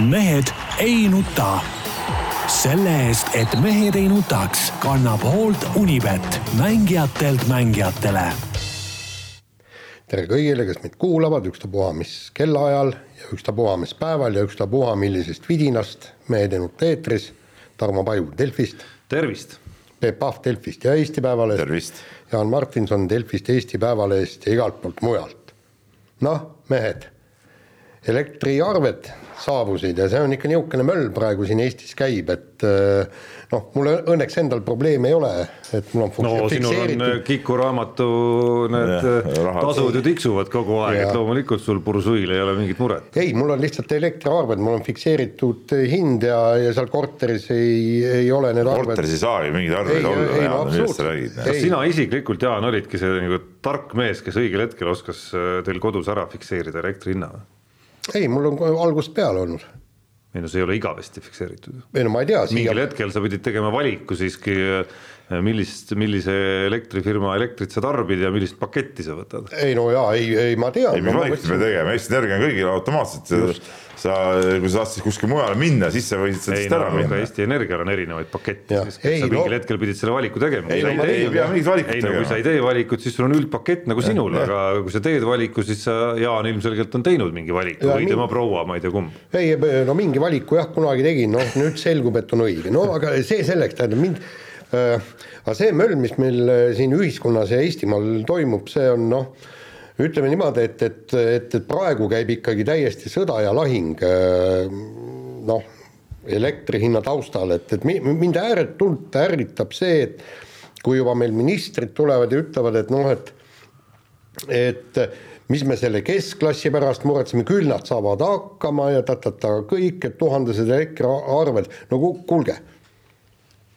mehed ei nuta. selle eest, et mehed ei nutaks, kannab hoolt Unibet, mängijatelt mängijatele. tere kõigile, kes meid kuulavad, ükstapuha mis kellaajal ja ükstapuha mis päeval ja ükstapuha millisest vidinast. mehed ei nuta eetris. Tarmo Paju Delfist. tervist. Peep Pahv Delfist ja Eesti Päevalehest. tervist. Jaan Martinson Delfist, Eesti Päevalehest ja igalt poolt mujalt. noh, mehed, elektriarved saabusid ja see on ikka niisugune möll praegu siin Eestis käib, et eh, noh, mul õnneks endal probleemi ei ole, et mul on no sinul on äh, Kiku raamatu need äh, rahad- tasud ju tiksuvad kogu aeg, et loomulikult sul bursuil ei ole mingit muret. ei, mul on lihtsalt elektriarved, mul on fikseeritud hind ja, ja seal korteris ei, ei ole need arved. korteris ei saagi mingeid Ei, arveid olla, Jaan, millest sa räägid? Kas sina isiklikult, Jaan, olidki see nagu tark mees, kes õigel hetkel oskas teil kodus ära fikseerida elektri hinna või? Ei, mul on algusest peale olnud. ei no see ei ole igavesti fikseeritud. ei no ma ei tea, mingil hetkel sa pidid tegema valiku siiski, millist, millise elektrifirma elektrit sa tarbid ja millist paketti sa võtad. ei no jaa, ei, ei ma tean. ei, mis valikut me tegema, Eesti Energia on kõigil automaatselt, sa, kui sa tahtsid kuskile mujale minna, siis sa võisid ei sellest no ära aga minna. Eesti Energial on erinevaid pakette, siis Ei, sa no- mingil hetkel pidid selle valiku tegema. Ei, Kui sa no ma ei tee- pea mingit valikut ei no kui tegema. sa ei tee valikut, siis sul on üldpakett nagu sinul, aga kui sa teed valiku, siis sa, Jaan ilmselgelt on teinud mingi valiku Ja või nii- tema proua, ma ei tea kumb. ei, no mingi valiku jah, kunagi tegin, noh nüüd selgub, et on õige, no aga see selleks, tähendab mind aga see möll, mis meil äh, siin ühiskonnas ja Eestimaal toimub, see on noh, ütleme niimoodi, et, et, et, et praegu käib ikkagi täiesti sõda ja lahing äh, noh, elektri hinna taustal, et, et mi- mind ääretult ärritab see, et kui juba meil ministrid tulevad ja ütlevad, et noh, et et mis me selle keskklassi pärast muretseme, küll nad saavad hakkama ja ta-ta-ta kõik, et tuhandesed elektriarved, no ku- kuulge.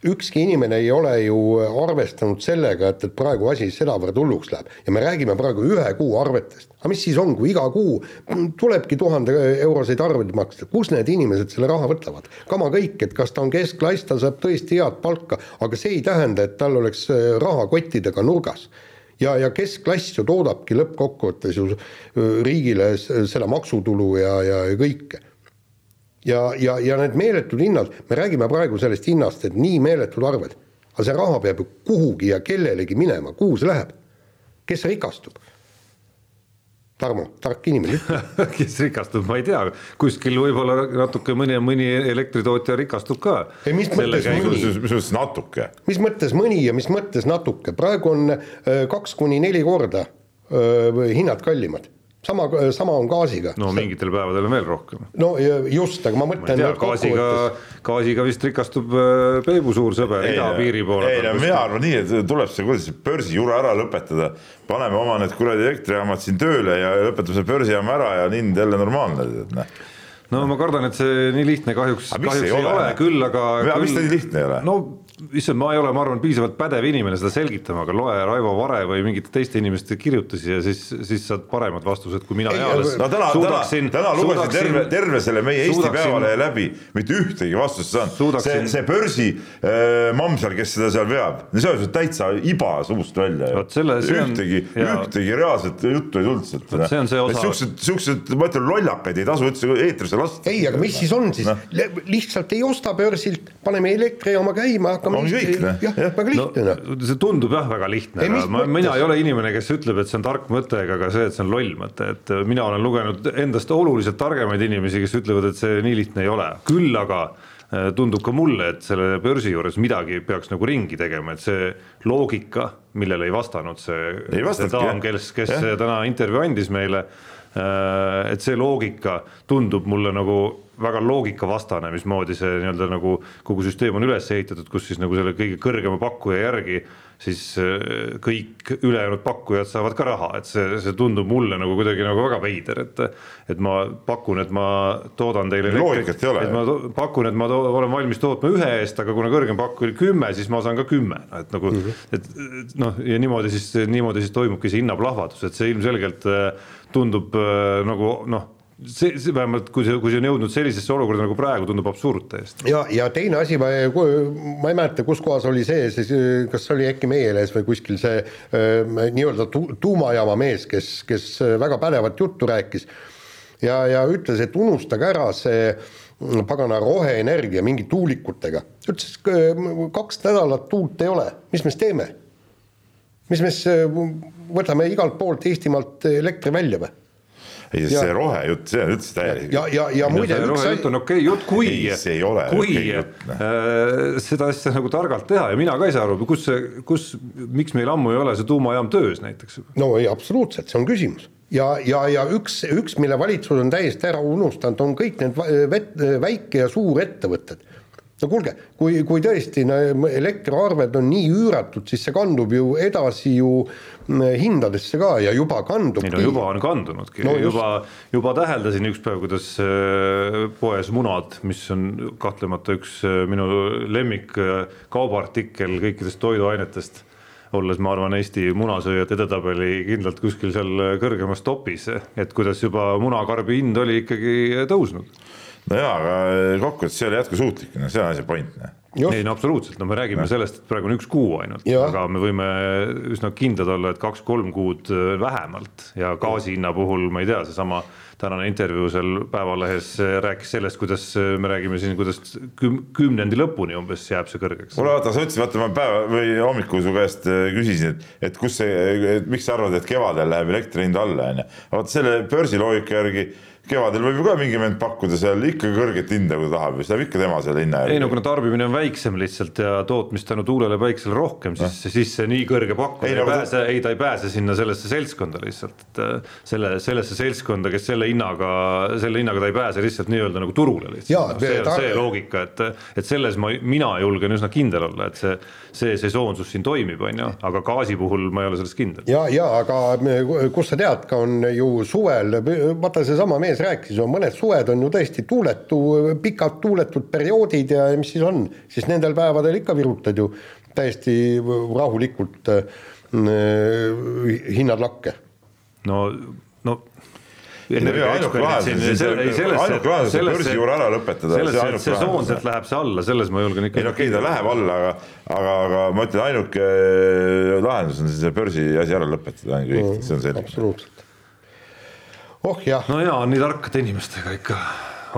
Ükski inimene ei ole ju arvestanud sellega, et, et praegu asi sedavõrd hulluks läheb ja me räägime praegu ühe kuu arvetest. aga mis siis on, kui iga kuu tulebki tuhande euroseid arveid maksta, kus need inimesed selle raha võtavad? kama kõik, et kas ta on keskklass, ta saab tõesti head palka, aga see ei tähenda, et tal oleks äh, raha kottidega nurgas ja, ja keskklass ju toodabki lõppkokkuvõttes ju öö, riigile seda maksutulu ja, ja kõike. Ja, ja, ja need meeletud hinnad, me räägime praegu sellest hinnast, et nii meeletud arved, aga see raha peab ju kuhugi ja kellelegi minema, kuhu see läheb? kes rikastub? Tarmo, tark inimene, kes rikastub, ma ei tea, kuskil võib-olla natuke mõni, mõni elektritootja rikastub ka. Ei, mis mõttes mõni? mis mõttes natuke? mis mõttes mõni ja mis mõttes natuke, praegu on öö, kaks kuni neli korda öö, hinnad kallimad, sama, sama on gaasiga. no mingitel päevadel on veel rohkem. no just, aga ma mõtlen. gaasiga gaasiga vist rikastub äh, Peebu suur sõber idapiiri poole ei no mina arvan nii, et tuleb see, kuidas see börsijura ära lõpetada. paneme oma need kuradi elektrijaamad siin tööle ja lõpetame selle börsijaama ära ja on hind jälle normaalne, noh. no ma kardan, et see nii lihtne kahjuks, kahjuks ei ole? ole, küll aga. Aga miks ta nii lihtne ei ole? no issand, ma ei ole, ma arvan, piisavalt pädev inimene seda selgitama, aga loe Raivo Vare või mingite teiste inimeste kirjutusi ja siis, siis saad paremad vastused, kui mina Ei, eales no täna, suudaksin- täna lugesin terve, terve selle meie Eesti Päevalehe läbi, mitte ühtegi vastust saanud. see, see börsi äh, mamm seal, kes seda seal veab, no see on ju täitsa iba suust välja. On- ühtegi, ühtegi reaalset juttu ei tulnud sealt. Vot see on see osa- siuksed, siuksed, ma ütlen, lollakaid ei tasu üldse eetrisse lasta. ei, aga mis siis on siis Noh. no., lihtsalt ei osta börsilt, paneme elektrijaama käima, hakkame Ongi kõik, noh. jah Jah., väga lihtne noh no see tundub jah väga lihtne, aga ma, mõttes? mina ei ole inimene, kes ütleb, et see on tark mõte ega ka see, et see on loll mõte, et mina olen lugenud endast oluliselt targemaid inimesi, kes ütlevad, et see nii lihtne ei ole, küll aga eh, tundub ka mulle, et selle börsi juures midagi peaks nagu ringi tegema, et see loogika, millele ei vastanud see, Ei see daam, kes, kes Jah. täna intervjuu andis meile. et see loogika tundub mulle nagu väga loogikavastane, mismoodi see nii-öelda nagu kogu süsteem on üles ehitatud, kus siis nagu selle kõige kõrgema pakkuja järgi siis äh, kõik ülejäänud pakkujad saavad ka raha, et see, see tundub mulle nagu kuidagi nagu väga veider, et et ma pakun, et ma toodan teile Loogikat ei ole. et ma pakun, et ma olen valmis tootma ühe eest, aga kuna kõrgem pakkuja oli kümme, siis ma saan ka kümme, et nagu mm -hmm. et et noh, ja niimoodi siis, niimoodi siis toimubki see hinnaplahvatus, et see ilmselgelt äh, tundub äh, nagu noh, see, see vähemalt kui see, kui see on jõudnud sellisesse olukorda nagu praegu, tundub absurd täiesti. ja, ja teine asi, ma, ma ei mäleta, kus kohas oli see, siis kas oli äkki meie lehes või kuskil see äh, nii-öelda tu, tuumajaama mees, kes, kes väga pädevat juttu rääkis. ja, ja ütles, et unustage ära see mm, pagana roheenergia mingi tuulikutega. ütles, kaks nädalat tuult ei ole, mis me siis teeme? mis me siis võtame igalt poolt Eestimaalt elektri välja või? Ei, see rohejutt, see on üldse täielik. ja, ja, ja muide. rohejutt on okei okay, jutt, kui, kui okay jutt, äh, seda asja nagu targalt teha ja mina ka ei saa aru, kus see, kus, miks meil ammu ei ole see tuumajaam töös näiteks. no ei, absoluutselt, see on küsimus ja, ja, ja üks, üks, mille valitsus on täiesti ära unustanud, on kõik need väike- ja suurettevõtted no kuulge, kui, kui tõesti no, elektriarved on nii üüratud, siis see kandub ju edasi ju mm, hindadesse ka ja juba kandub. ei no juba on kandunudki. No, juba, juba täheldasin üks päev, kuidas äh, poes munad, mis on kahtlemata üks äh, minu lemmik äh, kaubaartikkel kõikidest toiduainetest olles, ma arvan, Eesti munasööjate edetabeli kindlalt kuskil seal kõrgemas topis, et kuidas juba munakarbi hind oli ikkagi tõusnud no jaa, aga kokkuvõttes see ole jätkusuutlik, no see on asja point. Noh. ei no absoluutselt, no me räägime no. sellest, et praegu on üks kuu ainult, aga me võime üsna kindlad olla, et kaks-kolm kuud äh, vähemalt ja gaasi hinna puhul ma ei tea, seesama tänane intervjuu seal Päevalehes äh, rääkis sellest, kuidas me räägime siin, kuidas küm-, kümnendi lõpuni umbes jääb see kõrgeks. kuule vaata, sa ütlesid, vaata ma päeva või hommikul su käest küsisin, et, et kus see, miks sa arvad, et kevadel läheb elektri hind alla, on ju. vaata selle börsiloogika järgi kevadel võib ju ka mingi vend pakkuda seal ikka kõrget hinda, kui ta tahab, siis läheb ikka tema selle hinna järgi. ei no kuna tarbimine on väiksem lihtsalt ja tootmist tänu tuulele, päiksele rohkem, siis no., siis see nii kõrge pakkumine ei, ei pääse ta..., ei ta ei pääse sinna sellesse seltskonda lihtsalt, et äh, selle, sellesse seltskonda, kes selle hinnaga, selle hinnaga ta ei pääse lihtsalt nii-öelda nagu turule lihtsalt. No, see on see loogika, et, et selles ma, mina julgen üsna kindel olla, et see, see sesoonsus siin toimib, on ju, aga gaasi puhul ma ei ole selles kindel. ja, ja aga kust sa tead, ka on ju suvel, vaata seesama mees mees rääkis, on mõned suved on ju tõesti tuuletu, pikad tuuletud perioodid ja mis siis on, siis nendel päevadel ikka virutad ju täiesti rahulikult äh, hinnad lakke. no, no ainuke lahendus on on börsi juurde ära lõpetada. sesoonselt läheb see alla, selles ma julgen ikka. ei no okei okay,, ta läheb alla, aga, aga, aga ma ütlen, ainuke lahendus on see börsi asi ära lõpetada, ongi kõik, see on selge. absoluutselt oh jah. no ja, on nii tarkade inimestega ikka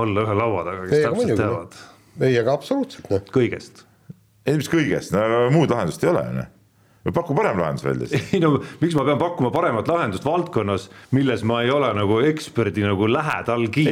olla ühe laua taga, kes ei, täpselt teavad. ei, aga absoluutselt noh. kõigest. ei, mis kõigest, no muud lahendust ei ole, noh paku parem lahendus välja siis. ei no miks ma pean pakkuma paremat lahendust valdkonnas, milles ma ei ole nagu eksperdi nagu lähedalgi.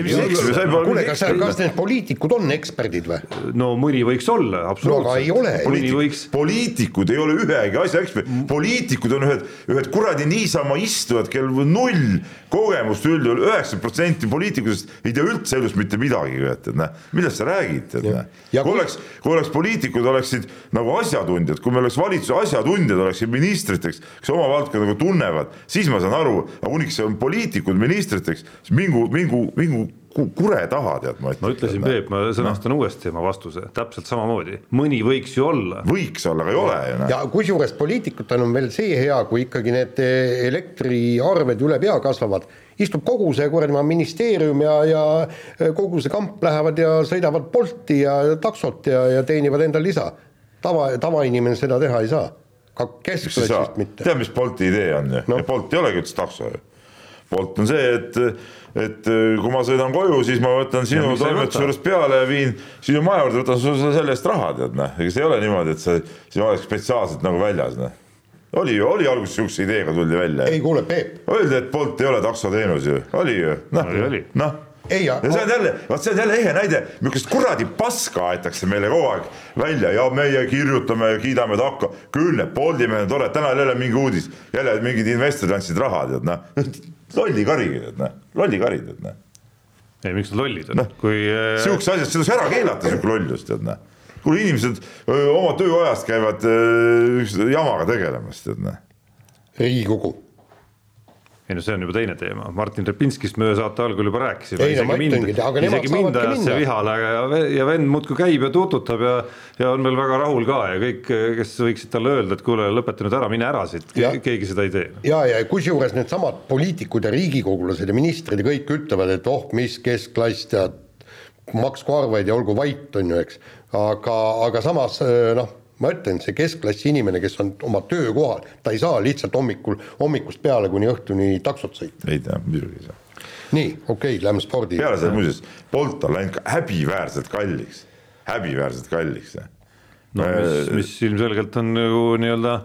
kuule, kas, kas need poliitikud on eksperdid või? no mõni võiks olla, absoluutselt no,. aga ei ole. Poliitik, võiks... poliitikud ei ole ühegi asja eksperdid, poliitikud on ühed, ühed kuradi niisama istujad, kel null kogemust üldjuhul, üheksakümmend protsenti poliitikutest ei tea üldse elust mitte midagi, tead näe, millest sa räägid, tead näe. kui oleks, kui oleks poliitikud oleksid nagu asjatundjad, kui meil oleks valitsuse asjatundjad oleksid ministriteks, kes oma valdkonda nagu tunnevad, siis ma saan aru, aga kuniks on poliitikud ministriteks, siis mingu, mingu, mingu kure taha, tead ma ütlen. ma ütlesin, Peep, ma sõnastan no. uuesti oma vastuse, täpselt samamoodi, mõni võiks ju olla. võiks olla, aga ei ole ju. ja kusjuures poliitikutel on veel see hea, kui ikkagi need elektriarved üle pea kasvavad, istub kogu see kuradi ministeerium ja, ja kogu see kamp lähevad ja sõidavad Bolti ja taksot ja, ja teenivad endale lisa. tava, tavainimene seda teha ei saa ka keskklassist mitte. tead, mis Bolti idee on ju no., Bolt ei olegi üldse takso ju. Bolt on see, et, et kui ma sõidan koju, siis ma võtan sinu toimetuse juurest peale ja viin sinu maja juurde, võtan sulle selle eest raha, tead noh, ega see ei ole niimoodi, et see siin oleks spetsiaalselt nagu väljas noh oli ju, oli alguses sihukese ideega tuldi välja. ei kuule, Peep. Öeldi, et Bolt ei ole taksoteenus ju, oli ju, noh, noh ja see on jälle, vot see on jälle ehe näide, millist kuradi paska aetakse meile kogu aeg välja ja meie kirjutame ja kiidame takka. küll need Bolti mehed on toredad, täna oli jälle mingi uudis, jälle mingid investorid andsid raha, tead noh. lolli kari, tead noh, lolli kari, tead noh. ei, miks nad lollid on no,? kui äh.... sihukese asja, seda tuleks ära keelata, sihuke lollus, tead noh. kuule, inimesed öö, oma tööajast käivad öö, jamaga tegelemas, tead noh. riigikogu ei no see on juba teine teema, Martin Repinskist me saate algul juba rääkisime. isegi mind, isegi mind ajas see vihale ja, ja vend muudkui käib ja tuututab ja, ja on veel väga rahul ka ja kõik, kes võiksid talle öelda, et kuule, lõpeta nüüd ära, mine ära siit, keegi seda ei tee. ja, ja kusjuures needsamad poliitikud ja riigikogulased ja ministrid ja kõik ütlevad, et oh, mis keskklass tead, maksku arveid ja olgu vait, on ju, eks. aga, aga samas noh ma ütlen, see keskklassi inimene, kes on oma töökohal, ta ei saa lihtsalt hommikul, hommikust peale kuni õhtuni taksot sõita. ei tea, muidugi ei saa nii, okei okay,, lähme spordi. peale seda muuseas, Bolt on läinud häbiväärselt kalliks, häbiväärselt kalliks. no mis, mis ilmselgelt on nagu nii-öelda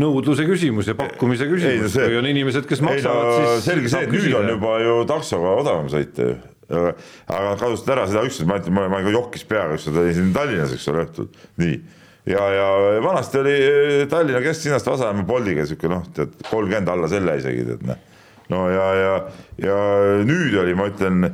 nõudluse küsimus ja pakkumise küsimus, kui on inimesed, kes maksavad, no, siis. selge see, et nüüd on juba ju taksoga odavam sõita ju aga kasutasid ära seda üksteist, ma ütlen, ma, ma jokkis peaga, ükskord olin siin Tallinnas, eks ole, õhtul, nii. Ja, ja vanasti oli Tallinna kesklinnast Vasalemma Boldiga sihuke noh, tead kolmkümmend alla selle isegi tead noh. No ja, ja, ja nüüd oli, ma ütlen,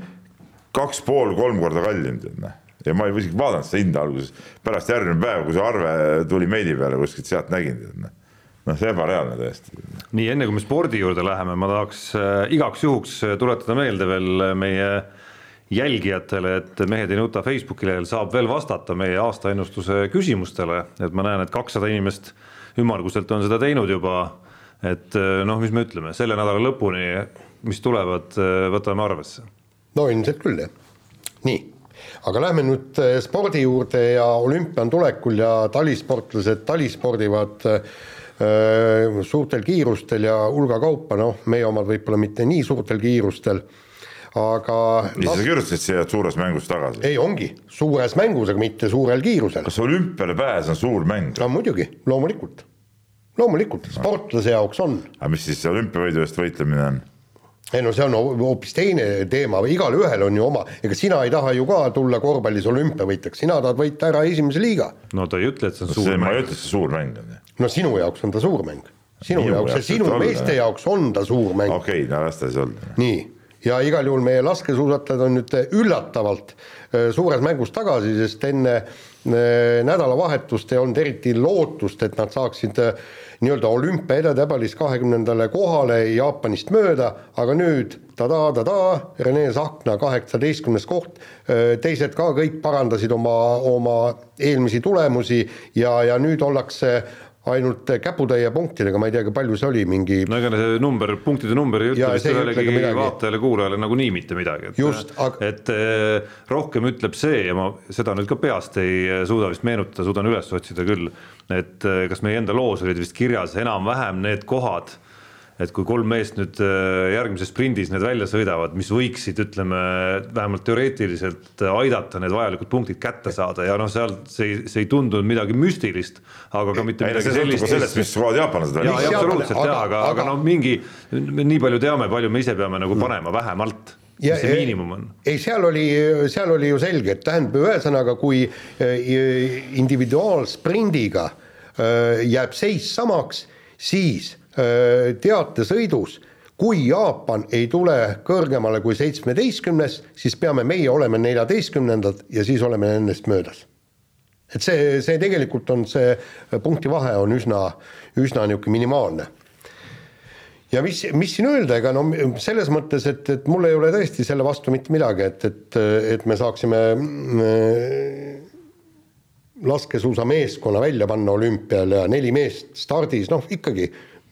kaks pool, kolm korda kallim, tead noh. Ja ma isegi vaadanud seda hinda alguses, pärast järgmine päev, kui see arve tuli meili peale kuskilt sealt nägin, tead noh. Noh, see ebareaalne täiesti. nii, enne kui me spordi juurde läheme, ma tahaks äh, igaks juhuks tuletada meelde veel meie jälgijatele, et Mehed ei nuta Facebooki lehel saab veel vastata meie aastaennustuse küsimustele, et ma näen, et kakssada inimest ümmarguselt on seda teinud juba. Et eh, noh, mis me ütleme, selle nädala lõpuni, mis tulevad, eh, võtame arvesse. no ilmselt küll jah, nii, aga lähme nüüd eh, spordi juurde ja olümpia on tulekul ja talisportlased talispordivad suurtel kiirustel ja hulga kaupa, noh, meie omad võib-olla mitte nii suurtel kiirustel aga. mis sa kirjutasid siia suures mängus tagasi? ei, ongi suures mängus, aga mitte suurel kiirusel. kas olümpiale pääs on suur mäng? no muidugi, loomulikult loomulikult, sportlase jaoks on. aga mis siis olümpiavõidu eest võitlemine on? ei no see on hoopis teine teema, igalühel on ju oma, ega sina ei taha ju ka tulla korvpallis olümpiavõitjaks, sina tahad võita ära esimese liiga. no ta ei ütle, et see on no, suur see, mäng. ma ei ütle, et see suur mäng on. no sinu jaoks on ta suur mäng. sinu Minu jaoks ja sinu meeste jaoks on ta suur mäng. okei okay,, no las ta siis olla. nii, ja igal juhul meie laskesuusatajad on nüüd üllatavalt äh, suures mängus tagasi, sest enne äh, nädalavahetust ei olnud eriti lootust, et nad saaksid nii-öelda olümpia edetabelis kahekümnendale kohale Jaapanist mööda, aga nüüd tadaa-tadaa, Rene Sahkna kaheksateistkümnes koht, teised ka kõik parandasid oma, oma eelmisi tulemusi ja, ja nüüd ollakse ainult käputäie punktidega, ma ei teagi, palju see oli, mingi. no ega see number, punktide number ei ütle vist ühelegi vaatajale-kuulajale nagunii mitte midagi, et. just, aga. et eh, rohkem ütleb see ja ma seda nüüd ka peast ei suuda vist meenutada, suudan üles otsida küll et äh, kas meie enda loos olid vist kirjas enam-vähem need kohad, et kui kolm meest nüüd äh, järgmises sprindis need välja sõidavad, mis võiksid, ütleme vähemalt teoreetiliselt aidata need vajalikud punktid kätte saada ja noh, seal see ei, see ei tundunud midagi müstilist, aga ka mitte ei, midagi sellist. sellest, mis kohad jaapanlased on. jaa, absoluutselt jah, aga, aga, aga noh, mingi nii palju teame, palju me ise peame nagu panema vähemalt ja, mis see miinimum on? ei, seal oli, seal oli ju selge, et tähendab, ühesõnaga, kui äh, individuaalsprindiga äh, jääb seis samaks, siis teatesõidus kui Jaapan ei tule kõrgemale kui seitsmeteistkümnes, siis peame meie olema neljateistkümnendad ja siis oleme nendest möödas. et see, see tegelikult on see punkti vahe on üsna, üsna niisugune minimaalne ja mis, mis siin öelda, ega no selles mõttes, et, et mul ei ole tõesti selle vastu mitte midagi, et, et, et me saaksime äh, laskesuusameeskonna välja panna olümpial ja neli meest stardis, noh ikkagi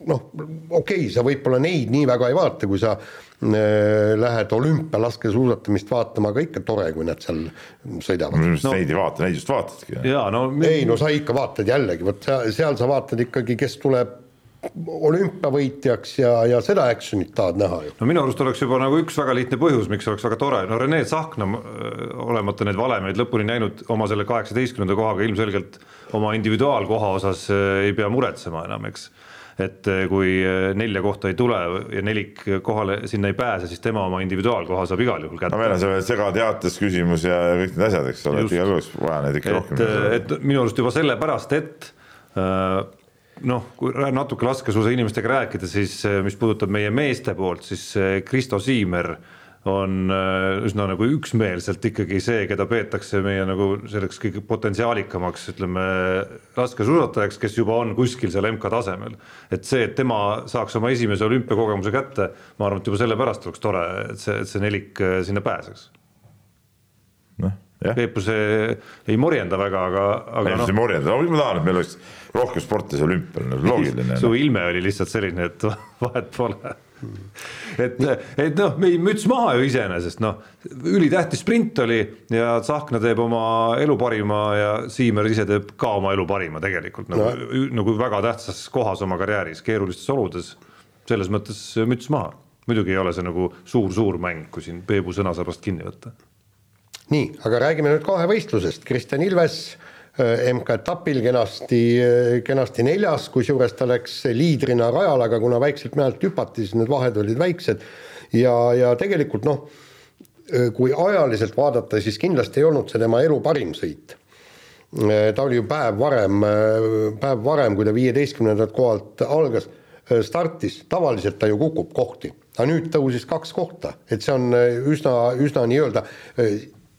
noh, okei okay,, sa võib-olla neid nii väga ei vaata, kui sa äh, lähed olümpialaskesuusatamist vaatama, aga ikka tore, kui nad seal sõidavad. minu arust no. neid ei vaata, neid just vaatadki. No, ei no sa ikka vaatad jällegi, vot seal, sa vaatad ikkagi, kes tuleb olümpiavõitjaks ja, ja seda action'it tahad näha ju. no minu arust oleks juba nagu üks väga lihtne põhjus, miks oleks väga tore, no Rene Tsahkna, olemata neid valemeid lõpuni näinud, oma selle kaheksateistkümnenda kohaga ilmselgelt oma individuaalkoha osas äh, ei pea muretsema enam, eks et äh, kui äh, nelja kohta ei tule ja nelik kohale sinna ei pääse, siis tema oma individuaalkoha saab igal juhul kätte. no meil on see segateates küsimus ja kõik need asjad, eks ole, et igal juhul vaja neid ikka rohkem. et minu arust juba sellepärast, et äh, noh, kui natuke laskesuusa inimestega rääkida, siis eh, mis puudutab meie meeste poolt, siis eh, Kristo Siimer on eh, üsna nagu üksmeelselt ikkagi see, keda peetakse meie nagu selleks kõige potentsiaalikamaks, ütleme laskesuusatajaks, kes juba on kuskil seal MK tasemel. et see, et tema saaks oma esimese olümpiakogemuse kätte, ma arvan, et juba sellepärast oleks tore, et see, et see nelik sinna pääseks. noh Peepu see ei morjenda väga, aga, aga noh. ei morjenda, ma tahan, et meil oleks rohkem sportlasi olümpial, loogiline. su ilme oli lihtsalt selline, et vahet pole. Et, et noh, müts maha ju iseenesest noh, ülitähtis sprint oli ja Tsahkna teeb oma elu parima ja Siimer ise teeb ka oma elu parima tegelikult nagu no., nagu väga tähtsas kohas oma karjääris, keerulistes oludes. selles mõttes müts maha muidugi ei ole see nagu suur-suur mäng, kui siin Peebu sõnasabast kinni võtta. nii, aga räägime nüüd kahevõistlusest, Kristjan Ilves MK-etapil kenasti, äh, kenasti neljas, kusjuures ta läks liidrina rajale, aga kuna väikselt mäelt hüpati, siis need vahed olid väiksed. Ja, ja tegelikult noh, äh, kui ajaliselt vaadata, siis kindlasti ei olnud see tema elu parim sõit. Ta oli ju päev varem, päev varem, kui ta viieteistkümnendalt kohalt algas, startis, tavaliselt ta ju kukub kohti, aga nüüd tõusis kaks kohta, et see on üsna, üsna nii-öelda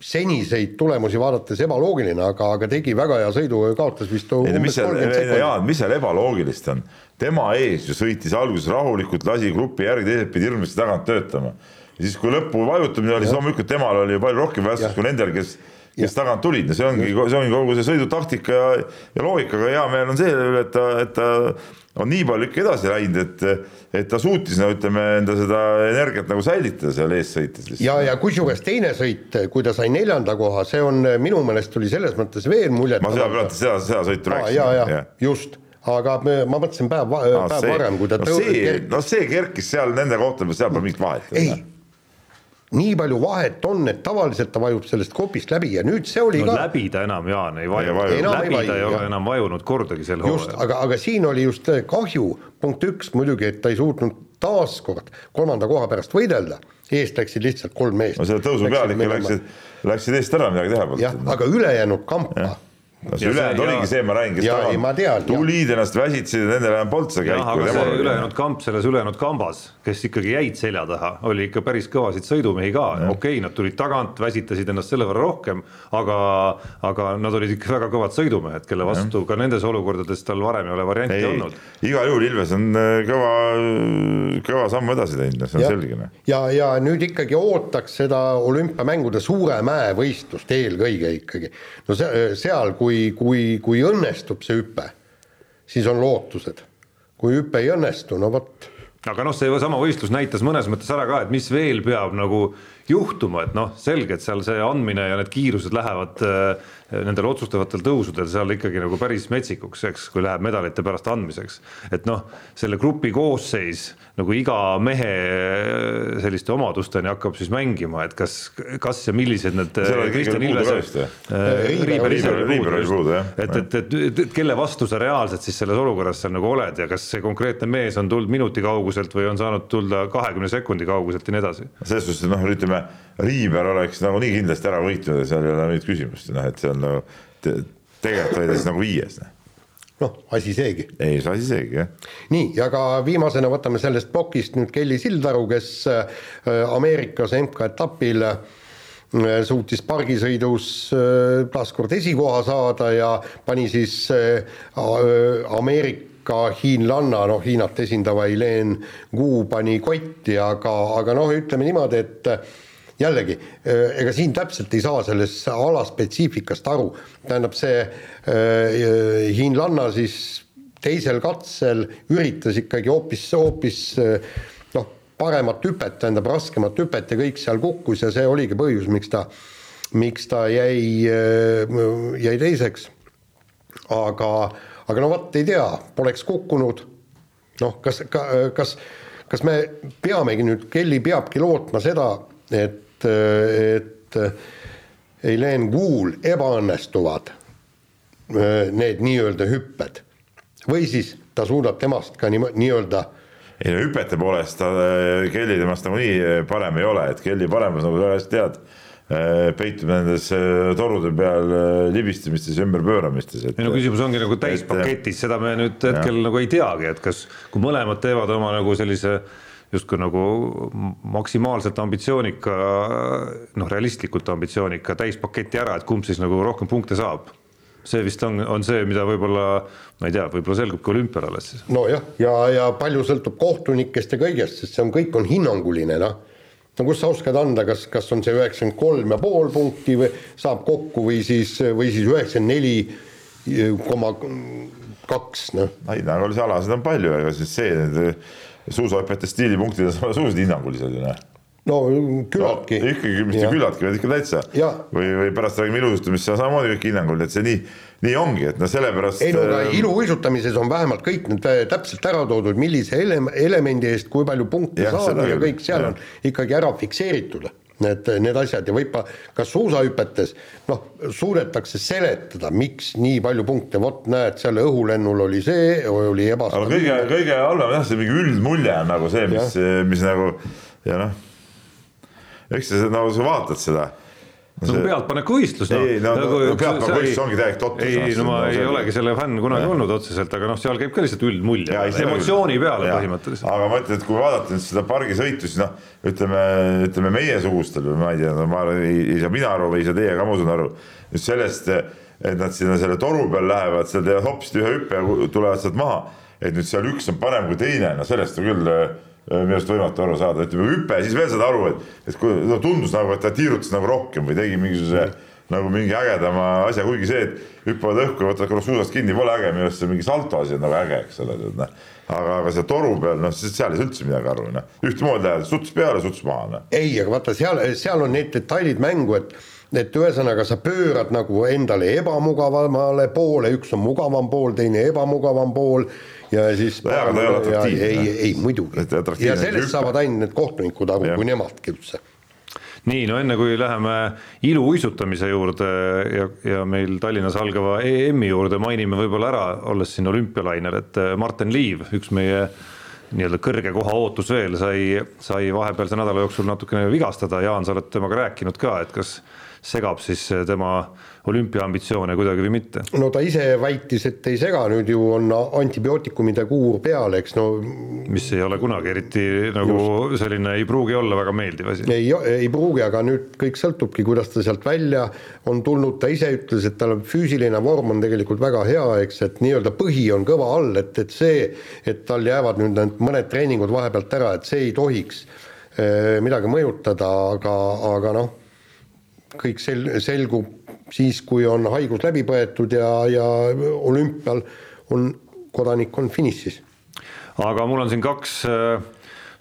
seniseid tulemusi vaadates ebaloogiline, aga, aga tegi väga hea sõidu, kaotas vist ei no mis seal, Jaan, mis seal ebaloogilist on? tema ees ju sõitis alguses rahulikult, lasi grupi järgi, teised pidid hirmsasti tagant töötama. ja siis, kui lõppu vajutamine oli, siis loomulikult temal oli palju rohkem väärtust kui nendel, kes kes tagant tulid, no see ongi, see ongi kogu see sõidutaktika ja, ja loogika, aga hea meel on selle üle, et ta, et ta on nii palju ikka edasi läinud, et, et ta suutis no ütleme enda seda energiat nagu säilitada seal ees sõites. ja, ja kusjuures teine sõit, kui ta sai neljanda koha, see on minu meelest oli selles mõttes veel muljet. ma seda seda, seda sõitu rääkisin. ja, ja, ja just aga me, ma mõtlesin päev, päev see, varem, kui ta no see, no see kerkis seal nende kohtadel, seal pole mingit vahet. ei, nii palju vahet on, et tavaliselt ta vajub sellest kopist läbi ja nüüd see oli no, ka. läbi ta enam, Jaan, ei vaju, läbi ei ta ei ole enam vajunud kordagi sel hooajal. aga, aga siin oli just kahju, punkt üks muidugi, et ta ei suutnud taaskord kolmanda koha pärast võidelda, eest läksid lihtsalt kolm meest. no selle tõusu peal ikka läksid, läksid eest ära, midagi teha polnud. jah, aga ülejäänud kampa no see ülejäänud oligi see, ma räägin, kes tagant tulid ennast väsitasid, nendel enam polnud seda käiku. aga see ülejäänud kamp selles ülejäänud kambas, kes ikkagi jäid selja taha, oli ikka päris kõvasid sõidumehi ka, okei okay,, nad tulid tagant, väsitasid ennast selle võrra rohkem, aga, aga nad olid ikka väga kõvad sõidumehed, kelle vastu ja. ka nendes olukordades tal varem ei ole varianti ei, olnud. igal juhul Ilves on äh, kõva, kõva samm edasi teinud, see on ja, selge. Noh. ja, ja nüüd ikkagi ootaks seda olümpiamängude Suuremäe võistlust eelkõige ikkagi. no see, seal, kui kui, kui, kui õnnestub see hüpe, siis on lootused. kui hüpe ei õnnestu, no vot. aga noh, seesama võistlus näitas mõnes mõttes ära ka, et mis veel peab nagu juhtuma, et noh, selge, et seal see andmine ja need kiirused lähevad äh, nendel otsustavatel tõusudel seal ikkagi nagu päris metsikuks, eks, kui läheb medalite pärast andmiseks. et noh, selle grupi koosseis nagu iga mehe selliste omadusteni hakkab siis mängima, et kas, kas ja millised need. Ilvese. et, et, et, et kelle vastu sa reaalselt siis selles olukorras seal nagu oled ja kas see konkreetne mees on tulnud minuti kauguselt või on saanud tulla kahekümne sekundi kauguselt ja nii edasi. selles suhtes noh, ütleme Riiber oleks nagunii kindlasti ära võitnud ja seal ei ole mingit küsimust, noh et see on nagu te, tegelikult oli ta siis nagu viies noh noh, asi seegi. ei, asi seegi, jah. nii, ja ka viimasena võtame sellest plokist nüüd Kelly Sildaru, kes äh, Ameerikas MK-etapil äh, suutis pargisõidus äh, taaskord esikoha saada ja pani siis Ameerika hiinlanna, noh Hiinat esindava Helene Gu pani kotti, aga, aga noh, ütleme niimoodi, et jällegi, äh, ega siin täpselt ei saa sellest alaspetsiifikast aru, tähendab see äh, hiinlanna siis teisel katsel üritas ikkagi hoopis, hoopis äh, noh, paremat hüpet, tähendab raskemat hüpet ja kõik seal kukkus ja see oligi põhjus, miks ta, miks ta jäi, jäi teiseks. aga, aga no vot, ei tea, poleks kukkunud, noh, kas, kas, kas me peamegi nüüd, Kelly peabki lootma seda, et, et Eileen Kuul ebaõnnestuvad need nii-öelda hüpped või siis ta suudab temast ka nii, nii-öelda ei no hüpete poolest ta, Kelly temast nagunii parem ei ole, et Kelly paremas, nagu sa hästi tead, peitub nendes torude peal libistamistes ja ümberpööramistes. ei no küsimus ongi nagu täispaketis, seda me nüüd hetkel ja. nagu ei teagi, et kas, kui mõlemad teevad oma nagu sellise äh, justkui nagu maksimaalselt ambitsioonika, noh, realistlikult ambitsioonika täispaketi ära, et kumb siis nagu rohkem punkte saab see vist on, on see, mida võib-olla, ma ei tea, võib-olla selgub ka olümpial alles siis. nojah, ja, ja, ja palju sõltub kohtunikest ja kõigest, sest see on, kõik on hinnanguline, noh. no kus sa oskad anda, kas, kas on see üheksakümmend kolm ja pool punkti või saab kokku või siis, või siis üheksakümmend neli koma kaks, noh. ei, nagu see alasid on palju, ega siis see, suusahüpete stiilipunktid on suhteliselt hinnangulised noh. No no, küllaltki ikkagi mitte küllaltki, vaid ikka täitsa. Või, või pärast räägime ilustamist, see on samamoodi kõik hinnangul, et see nii, nii ongi, et noh, sellepärast. ei no aga iluuisutamises on vähemalt kõik need äh, täpselt ära toodud, millise ele-, elemendi eest kui palju punkte saada ja kõik seal jah. on ikkagi ära fikseeritud need, need asjad ja võib-olla ka suusahüpetes noh, suudetakse seletada, miks nii palju punkte, vot näed, seal õhulennul oli see, oli aga ebastabiilne. kõige, kõige halvem jah, see mingi üldmulje on nagu see, mis, mis nagu ja noh, eks sa nagu sa vaatad seda. See on pealtpaneku võistlus noh. Ei, no- no pealtpaneku võistlus ongi täielik totrus, ei noh,, no ma see ei selge. olegi selle fänn kunagi olnud otseselt, aga noh, seal käib ka lihtsalt üldmulje emotsiooni küll. peale Jaa. põhimõtteliselt. aga ma ütlen, et kui vaadata nüüd seda pargisõitu, siis noh, ütleme, ütleme meiesugustel või ma ei tea, no ma ei, ei saa mina aru või ei saa teie ka, ma usun aru, just sellest, et nad sinna selle toru peal lähevad, seal teevad hopsti ühe hüppe ja tulevad sealt maha. et nüüd seal üks on parem kui teine, no sellest küll minu arust võimatu aru saada, ütleme hüpe siis veel saad aru, et, et kui no tundus nagu, et ta tiirutas nagu rohkem või tegi mingisuguse nagu mingi ägedama asja, kuigi see, et hüppavad õhku ja võtavad korraks suusast kinni, pole äge, minu arust see mingi salto asi on nagu äge, eks ole, noh. aga, aga see toru peal, noh, seal ei saa üldse midagi aru, noh. ühtemoodi läheb suts peale, suts maha, noh. ei, aga vaata seal, seal on need detailid mängu, et et ühesõnaga sa pöörad nagu endale ebamugavamale poole, üks on mugavam pool, teine ebamugavam pool ja siis Nojah, aga ta ei ole ja- atraktiivne. ei, ei muidugi. Ja sellest saavad ainult need kohtunikud aru kui nemadki üldse. Nii, no enne kui läheme iluuisutamise juurde ja, ja meil Tallinnas algava EM-i juurde mainime võib-olla ära, olles siin olümpialainel, et äh, Martin Liiv, üks meie nii-öelda kõrge koha ootus veel sai, sai vahepealse nädala jooksul natukene vigastada, Jaan, sa oled temaga rääkinud ka, et kas segab siis tema olümpiaambitsioone kuidagi või mitte? no ta ise väitis, et ei sega, nüüd ju on antibiootikumide kuur peal, eks no mis ei ole kunagi eriti nagu selline, ei pruugi olla väga meeldiv asi. ei, ei pruugi, aga nüüd kõik sõltubki, kuidas ta sealt välja on tulnud, ta ise ütles, et tal füüsiline vorm on tegelikult väga hea, eks, et nii-öelda põhi on kõva all, et, et see, et tal jäävad nüüd need mõned treeningud vahepealt ära, et see ei tohiks eh, midagi mõjutada, aga, aga noh, kõik sel-, selgub siis, kui on haigus läbi põetud ja, ja olümpial on kodanik on finišis aga mul on siin kaks äh,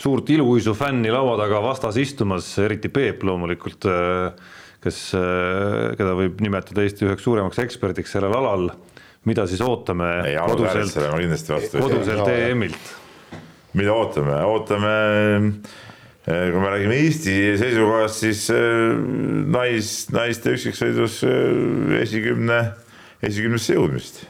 suurt iluuisu fänni laua taga vastas istumas, eriti Peep loomulikult, kes, keda võib nimetada Eesti üheks suuremaks eksperdiks sellel alal. mida siis ootame ei, koduselt, koduselt. EM-ilt? mida ootame, ootame, kui me räägime Eesti seisukohast, siis äh, nais, naiste üksiksõidus äh, esikümne, esikümnesse jõudmist.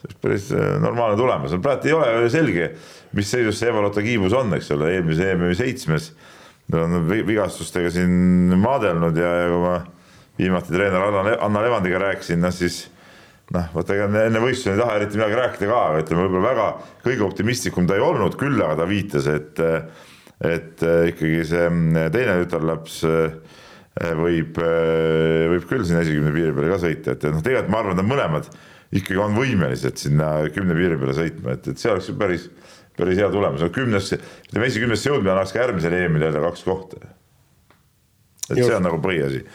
see oleks päris äh, normaalne tulemus, praegu ei ole ju selge, mis seisus see Eva-Lotta Kiibus on, eks ole, eelmise EM-i seitsmes. Nad on vi- vigastustega siin maadelnud ja, ja kui ma viimati treener Anna, Anna Levandiga rääkisin, noh siis noh, vaata ega enne võistlusi ei taha eriti midagi rääkida ka, ütleme võib-olla väga kõige optimistlikum ta ei olnud, küll aga ta viitas, et et äh, ikkagi see teine tütarlaps äh, võib, võib küll sinna esikümne piiri peale ka sõita, et noh, tegelikult ma arvan, et nad mõlemad ikkagi on võimelised sinna kümne piiri peale sõitma, et, et see oleks ju päris, päris hea tulemus, no kümnesse, ütleme esikümnesse jõudmine annaks ka järgmisel EM-il jälle kaks kohta. et see Just. on nagu põhiasi,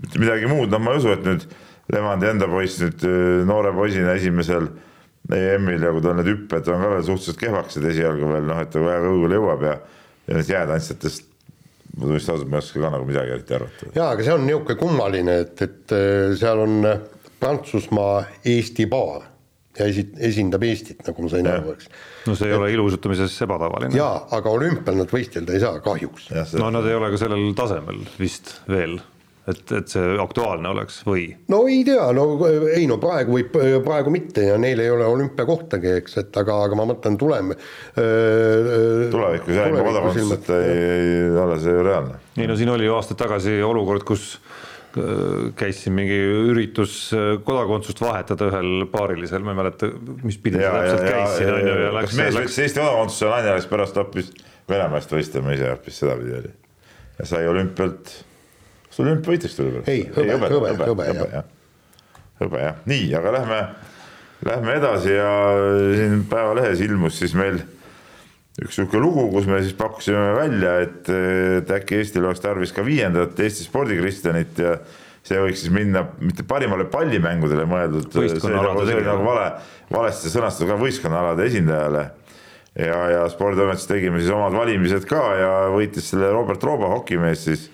mitte midagi muud, noh, ma ei usu, et nüüd Levandi enda poiss nüüd noore poisina esimesel EM-il ja kui tal need hüpped on ka veel suhteliselt kehvakesed esialgu veel noh, et ta väga õugele jõuab ja ja need jäätantsijatest ma tunnistan ausalt, ma ei oska ka nagu midagi eriti arvata. jaa, aga see on niisugune kummaline, et, et äh, seal on äh, Prantsusmaa Eesti paar ja esi-, esindab Eestit, nagu ma sain aru, eks. no see ei ole iluuisutamises ebatavaline. jaa, aga olümpial nad võistelda ei saa, kahjuks. no nad ei ole ka sellel tasemel vist veel, et, et see aktuaalne oleks või? no ei tea, no ei no praegu võib, praegu mitte ja neil ei ole olümpiakohtagi, eks, et aga, aga ma mõtlen tulem-. tulevikus jah, ilma kodakondsuseta ei, ei ole see ju reaalne. ei no siin oli ju aastaid tagasi olukord, kus äh, käis siin mingi üritus äh, kodakondsust vahetada ühel paarilisel, ma ei mäleta, mis pidi see ja, ja, täpselt ja, käis siin on ju ja ja läks mees läks võttis Eesti kodakondsuse, naine läks pärast hoopis Venemaast võistlema ise hoopis sedapidi oli. ja sai olümpialt, kas ta olümpiavõitjaks tuli veel? Ei, hõbe, hõbe, hõbe, jah. jah. hõbe jah, nii, aga lähme, lähme edasi ja siin Päevalehes ilmus siis meil üks niisugune lugu, kus me siis pakkusime välja, et, et äkki Eestil oleks tarvis ka viiendat Eesti spordikristjanit ja see võiks siis minna mitte parimale pallimängudele mõeldud, see oli nagu, nagu vale, valesti sõnastatud ka võistkonnaalade esindajale. ja, ja spordiametis tegime siis omad valimised ka ja võitis selle Robert Rooba hokimees siis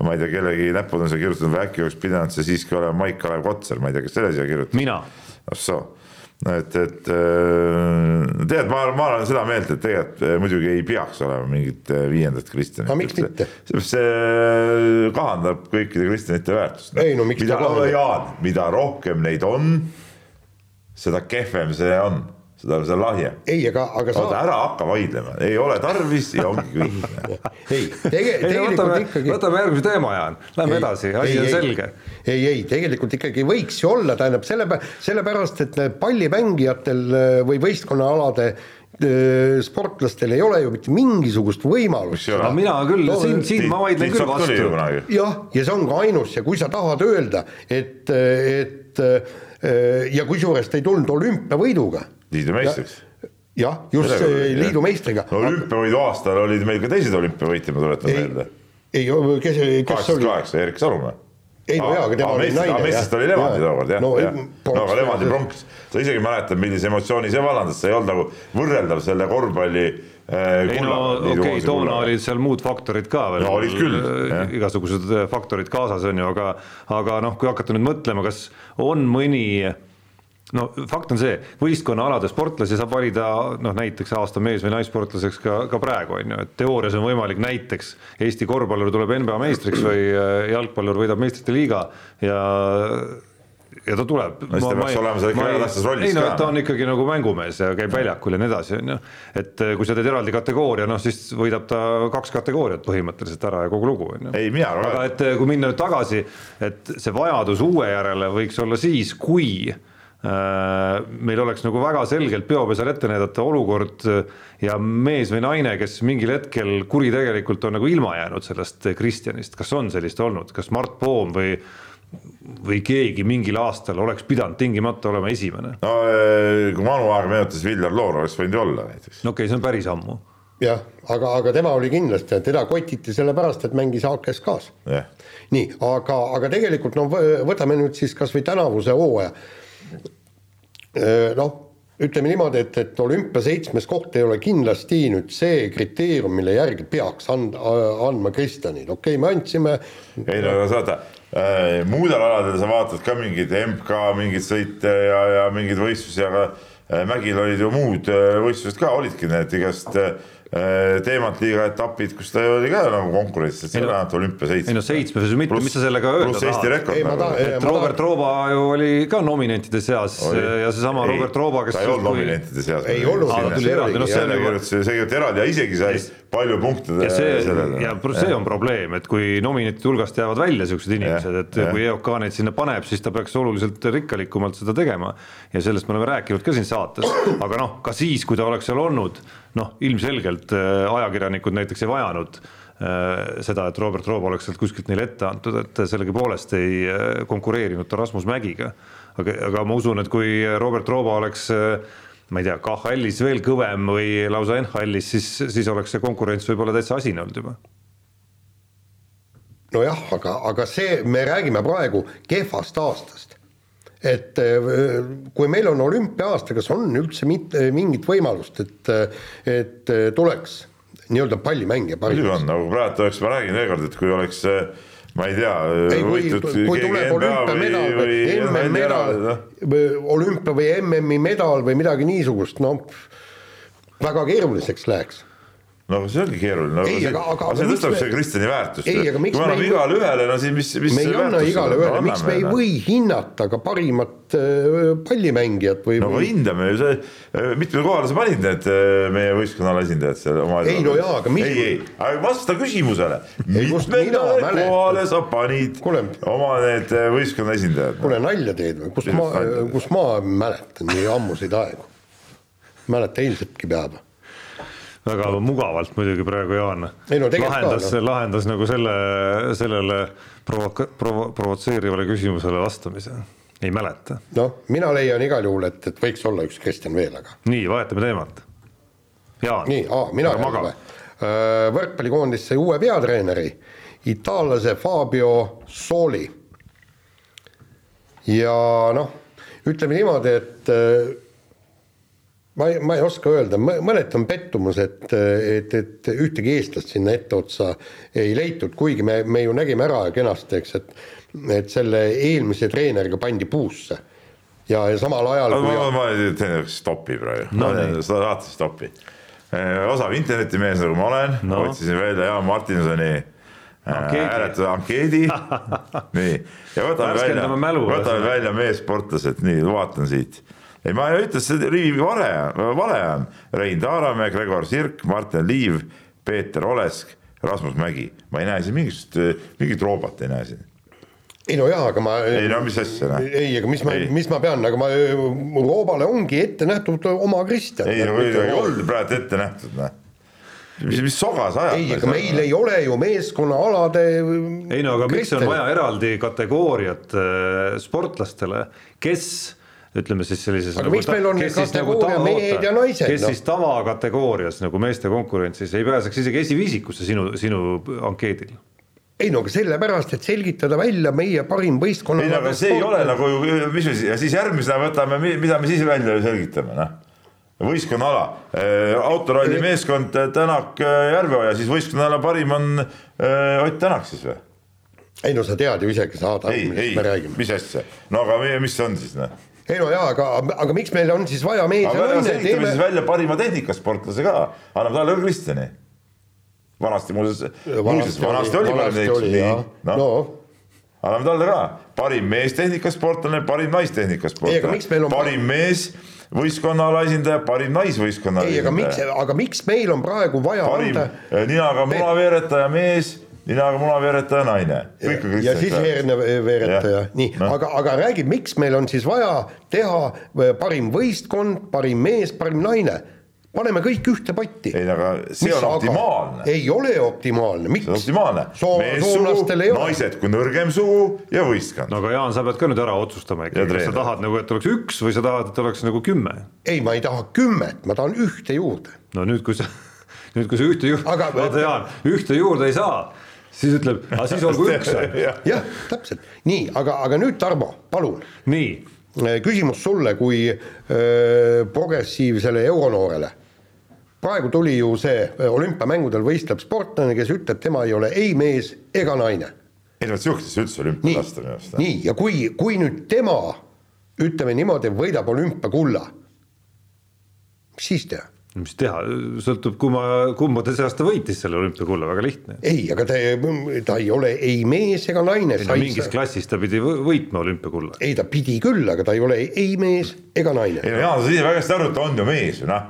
ma ei tea, kellegi näpud on siia kirjutatud või äkki oleks pidanud see siiski olema Maik-Kalev Kotsar, ma ei tea, kes selle siia kirjutas. mina. ah soo, et, et äh, tead, ma, ma olen seda meelt, et tegelikult äh, muidugi ei peaks olema mingit äh, viiendat Kristjanit. aga miks mitte? see kahandab kõikide kristjanite väärtust. Ei, no miks ta mida, kahandab? Jaan, mida rohkem neid on, seda kehvem see on, seda, seda lahjem ei, aga, aga sa, ära hakka vaidlema, ei ole tarvis ja ongi kõik. ei, tege-, tegelikult võtame, ikkagi võtame järgmise teema, Jaan, lähme Ei, edasi, ei, asi on selge. ei, ei tegelikult ikkagi võiks ju olla, tähendab selle, sellepärast et pallimängijatel äh, või võistkonnaalade äh, sportlastel ei ole ju mitte mingisugust võimalust. No mina küll No, siin, siin ma vaidlen küll vastu. jah, ja see on ka ainus ja kui sa tahad öelda, et, et äh, ja kusjuures ta ei tulnud olümpiavõiduga, liidu meistriks. jah, just Sellega liidu meistriga. no olümpiavõidu aastal olid meil ka teised olümpiavõitjad, ma tuletan ei meelde., ei, kes, kes oli? kaheksa, Erik Salumäe. ei no jaa, aga tema oli naine. Messist oli Levadia tookord jah, jah. no aga Levadia pronks, sa isegi mäletad, millise emotsiooni see vallandas, see ei olnud nagu võrreldav selle korvpalli äh, ei no okei okay,, toona olid seal muud faktorid ka veel. No äh, igasugused äh, faktorid kaasas on ju, aga aga noh, kui hakata nüüd mõtlema, kas on mõni no fakt on see, võistkonnaalade sportlasi saab valida noh, näiteks aasta mees- või naissportlaseks ka, ka praegu on ju, et teoorias on võimalik näiteks Eesti korvpallur tuleb NBA meistriks või äh, jalgpallur võidab meistrite liiga ja ja ta tuleb. No siis ta peaks olema seal ikka väga tähtsas rollis ei no ka. ta on ikkagi nagu mängumees ja käib väljakul ja nii edasi, on ju. et eh, kui sa teed eraldi kategooria, noh siis võidab ta kaks kategooriat põhimõtteliselt ära ja kogu lugu, on ju. Ei, mina arvan, aga et- eh, kui minna nüüd tagasi, et see vajadus uue järele võiks olla siis, kui äh, meil oleks nagu väga selgelt peopesal ette näidata olukord ja mees või naine, kes mingil hetkel kuritegelikult on nagu ilma jäänud sellest Kristjanist, kas on sellist olnud, kas Mart Poom või või keegi mingil aastal oleks pidanud tingimata olema esimene? no äh, kui Manu Aar meenutas Viljar Loor oleks võinud ju olla näiteks. no okei okay,, see on päris ammu. jah, aga, aga tema oli kindlasti, teda kotiti sellepärast, et mängis AK-s-K-s. jah, nii, aga, aga tegelikult no võ- võtame nüüd siis kasvõi tänavuse hooaja. noh, ütleme niimoodi, et, et olümpia seitsmes koht ei ole kindlasti nüüd see kriteerium, mille järgi peaks and-, andma Kristjanile, okei okay,, me andsime. ei no aga saada äh,, muudel aladel sa vaatad ka mingeid MK mingeid sõite ja, ja mingeid võistlusi, aga äh, Mägil olid ju muud äh, võistlused ka, olidki need igast äh, teemantliiga etapid, kus ta oli ka nagu konkurentsis, et see Ei no- ainult olümpia seitsmes. ei no seitsmes mitte, mis sa sellega öelda tahad? nagu. et Robert Rooba ju oli ka nominentide seas Oli. ja seesama Ei, Robert Rooba, kes ta ei olnud nominentide seas. Ei olnud, noh, see on see juba- kirjutas, see kirjutas eraldi ja isegi sai palju punkte ja see sellele. ja see on probleem, et kui nominentide hulgast jäävad välja siuksed inimesed, et jah. kui EOK neid sinna paneb, siis ta peaks oluliselt rikkalikumalt seda tegema. ja sellest me oleme rääkinud ka siin saates, aga noh, ka siis, kui ta oleks seal olnud, noh, ilmselgelt äh, ajakirjanikud näiteks ei vajanud äh, seda, et Robert Roob oleks sealt kuskilt neile ette antud, et sellegipoolest ei äh, konkureerinud ta Rasmus Mägiga. aga, aga ma usun, et kui Robert Rooba oleks äh, ma ei tea, KHL-is veel kõvem või lausa NHL-is, siis, siis oleks see konkurents võib-olla täitsa asine olnud juba. nojah, aga, aga see, me räägime praegu kehvast aastast. et äh, kui meil on olümpia-aasta, kas on üldse mitte mingit võimalust, et, et tuleks nii-öelda pallimängija muidugi on, nagu praegu oleks, ma räägin veel kord, et kui oleks ma ei tea, ei, kui, kui tuleb olümpiamedal või, või või MM-medal noh, olümpia või MM-i medal või midagi niisugust, no väga keeruliseks läheks. No see ongi keeruline no,. Aga- aga- aga see aga miks tõstab me- see Kristjani väärtust. Aga kui me me anname igale ühele, no siis mis, mis me ei see anna igale ühele, miks me ei Anname, või hinnata ka parimat pallimängijat või, no aga või hindame ju see, mitmele kohale sa panid need meie võistkonna esindajad seal oma. Ei, no jaa, aga mis- ei, ei, aga vasta küsimusele. mitmele kohale sa panid Kuule. oma need võistkonna esindajad? kuule nalja teed või, kus ma kus ma mäletan nii ammuseid aegu. mäleta eilsetki päeva. Väga mugavalt muidugi praegu Jaan no lahendas ka,, lahendas nagu selle, sellele provoka-, provo-, provotseerivale küsimusele vastamise. ei mäleta. noh, mina leian igal juhul, et, et võiks olla üks Kristjan veel, aga nii, vahetame teemat. Jaan. nii, mina Ära jälle või? võrkpallikoondis sai uue peatreeneri, itaallase Fabio Soli. ja noh, ütleme niimoodi, et äh, ma ei, ma ei oska öelda, mõneti on pettumus, et, et, et ühtegi eestlast sinna etteotsa ei leitud, kuigi me, me ju nägime ära kenasti, eks, et et selle eelmise treeneriga pandi puusse. ja, ja samal ajal ma, ma, ma teen stopi praegu no,, seda saates stopi. osav internetimees, nagu ma olen no., otsisin välja Jaan Martinsoni hääletuse ankeedi nii, ja võtame välja, võtame välja meessportlased, nii, vaatan siit. Ei, ma ei ütle, see rivi vale, vale on. Rein Taaramäe, Gregor Sirk, Martin Liiv, Peeter Olesk, Rasmus Mägi. ma ei näe siin mingisugust, mingit roobat ei näe siin ei no jaa, aga ma. ei no mis asja noh. ei, aga mis ma, mis ma pean, aga ma, Roobale ongi ette nähtud oma Kristjan. ei no ei olnud praegu ette nähtud noh mis, mis soga sa ajad? ei, aga meil ei ole ju meeskonnaalade. ei no aga miks on vaja eraldi kategooriat äh, sportlastele, kes ütleme siis sellises. aga nagu, miks meil on nagu kategooria nagu mehed ja naised? kes no? siis tavakategoorias nagu meeste konkurentsis ei pääseks isegi esiviisikusse sinu, sinu ankeedil ei no aga sellepärast, et selgitada välja meie parim võistkonna. ei no aga see ei ole nagu mis me siis, ja siis järgmisena võtame, mida me siis välja selgitame, noh võistkonnaala, äh, autoralli meeskond äh, Tänak äh, Järveoja, siis võistkonnaala parim on Ott Tänak siis või? ei no sa tead ju isegi, saad aru, millest me räägime. mis asja, no aga mis see on siis noh? Ei no jaa, aga, aga miks meil on siis vaja mees ja naine? selgitame teeme... siis välja parima tehnikasportlase ka, anname talle Kristjani. vanasti muuseas, muuseas vanasti oli parim tehnikas, noh. No. anname talle ka, parim meestehnikasportlane, parim naistehnikasportlane, parim mees võistkonna alaesindaja, parim naisvõistkonna ei, aga miks, aga miks meil on praegu vaja parim anda... Eh, ninaga munaveeretaja mees, ninaga munaveeretaja naine. ja siis veeretaja, nii no., aga, aga räägi, miks meil on siis vaja teha eh, parim võistkond, parim mees, parim naine paneme kõik ühte potti. ei, aga see Mis on optimaalne. ei ole optimaalne, miks? see on optimaalne Soom,. meessugu, naised kui nõrgem sugu ja võistkond. no aga Jaan, sa pead ka nüüd ära otsustama ikkagi, kas sa tahad nagu, et oleks üks või sa tahad, et oleks nagu kümme? ei, ma ei taha kümmet, ma tahan ühte juurde. no nüüd, kui sa, nüüd, kui sa ühte juurde, vaata Jaan, ühte juurde ei saa siis ütleb, aga siis olgu üks jah, täpselt, nii, aga, aga nüüd Tarmo, palun. nii. küsimus sulle kui öö, progressiivsele euronoorele praegu tuli ju see äh, olümpiamängudel võistleb sportlane, kes ütleb, tema ei ole ei mees ega naine. ei no sihukesesse üldse olümpia lasta minu arust. nii, ja kui, kui nüüd tema, ütleme niimoodi, võidab olümpiakulla, mis siis teha? Mis teha, sõltub, kumma, kumba ta see aasta võitis selle olümpiakulla, väga lihtne. ei, aga ta, ta ei ole ei mees ega naine. no mingis sa... klassis ta pidi võitma olümpiakulla. ei, ta pidi küll, aga ta ei ole ei mees ega naine. ei no Jaan, sa ise väga hästi aru, et ta on ju mees ju noh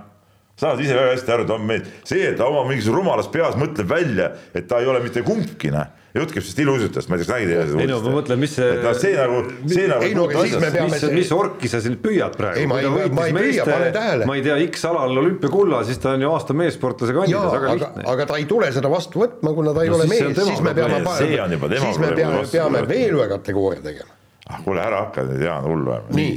saad ise väga hästi aru, ta on meil, see, et ta oma mingisuguses rumalas peas mõtleb välja, et ta ei ole mitte kumbki, noh jutt käib sellest iluuisutust, ma ei tea, kas seda uudist? ei no ma mõtlen, mis see. no see nagu, see nagu. ei no aga siis me peame. mis, mis orki sa siin püüad praegu? ei, ma ei, ma ei püüa, pane tähele. ma ei tea, X alal olümpiakulla, siis ta on ju aasta meessportlase kandidaat, väga lihtne. aga ta ei tule seda vastu võtma, kuna ta ei no, ole mees, siis me peame. see on juba tema. siis me peame, peame veel ühe kategooria tegema. ah kuule, ära hakka nüüd Jaan hullu ajama. nii,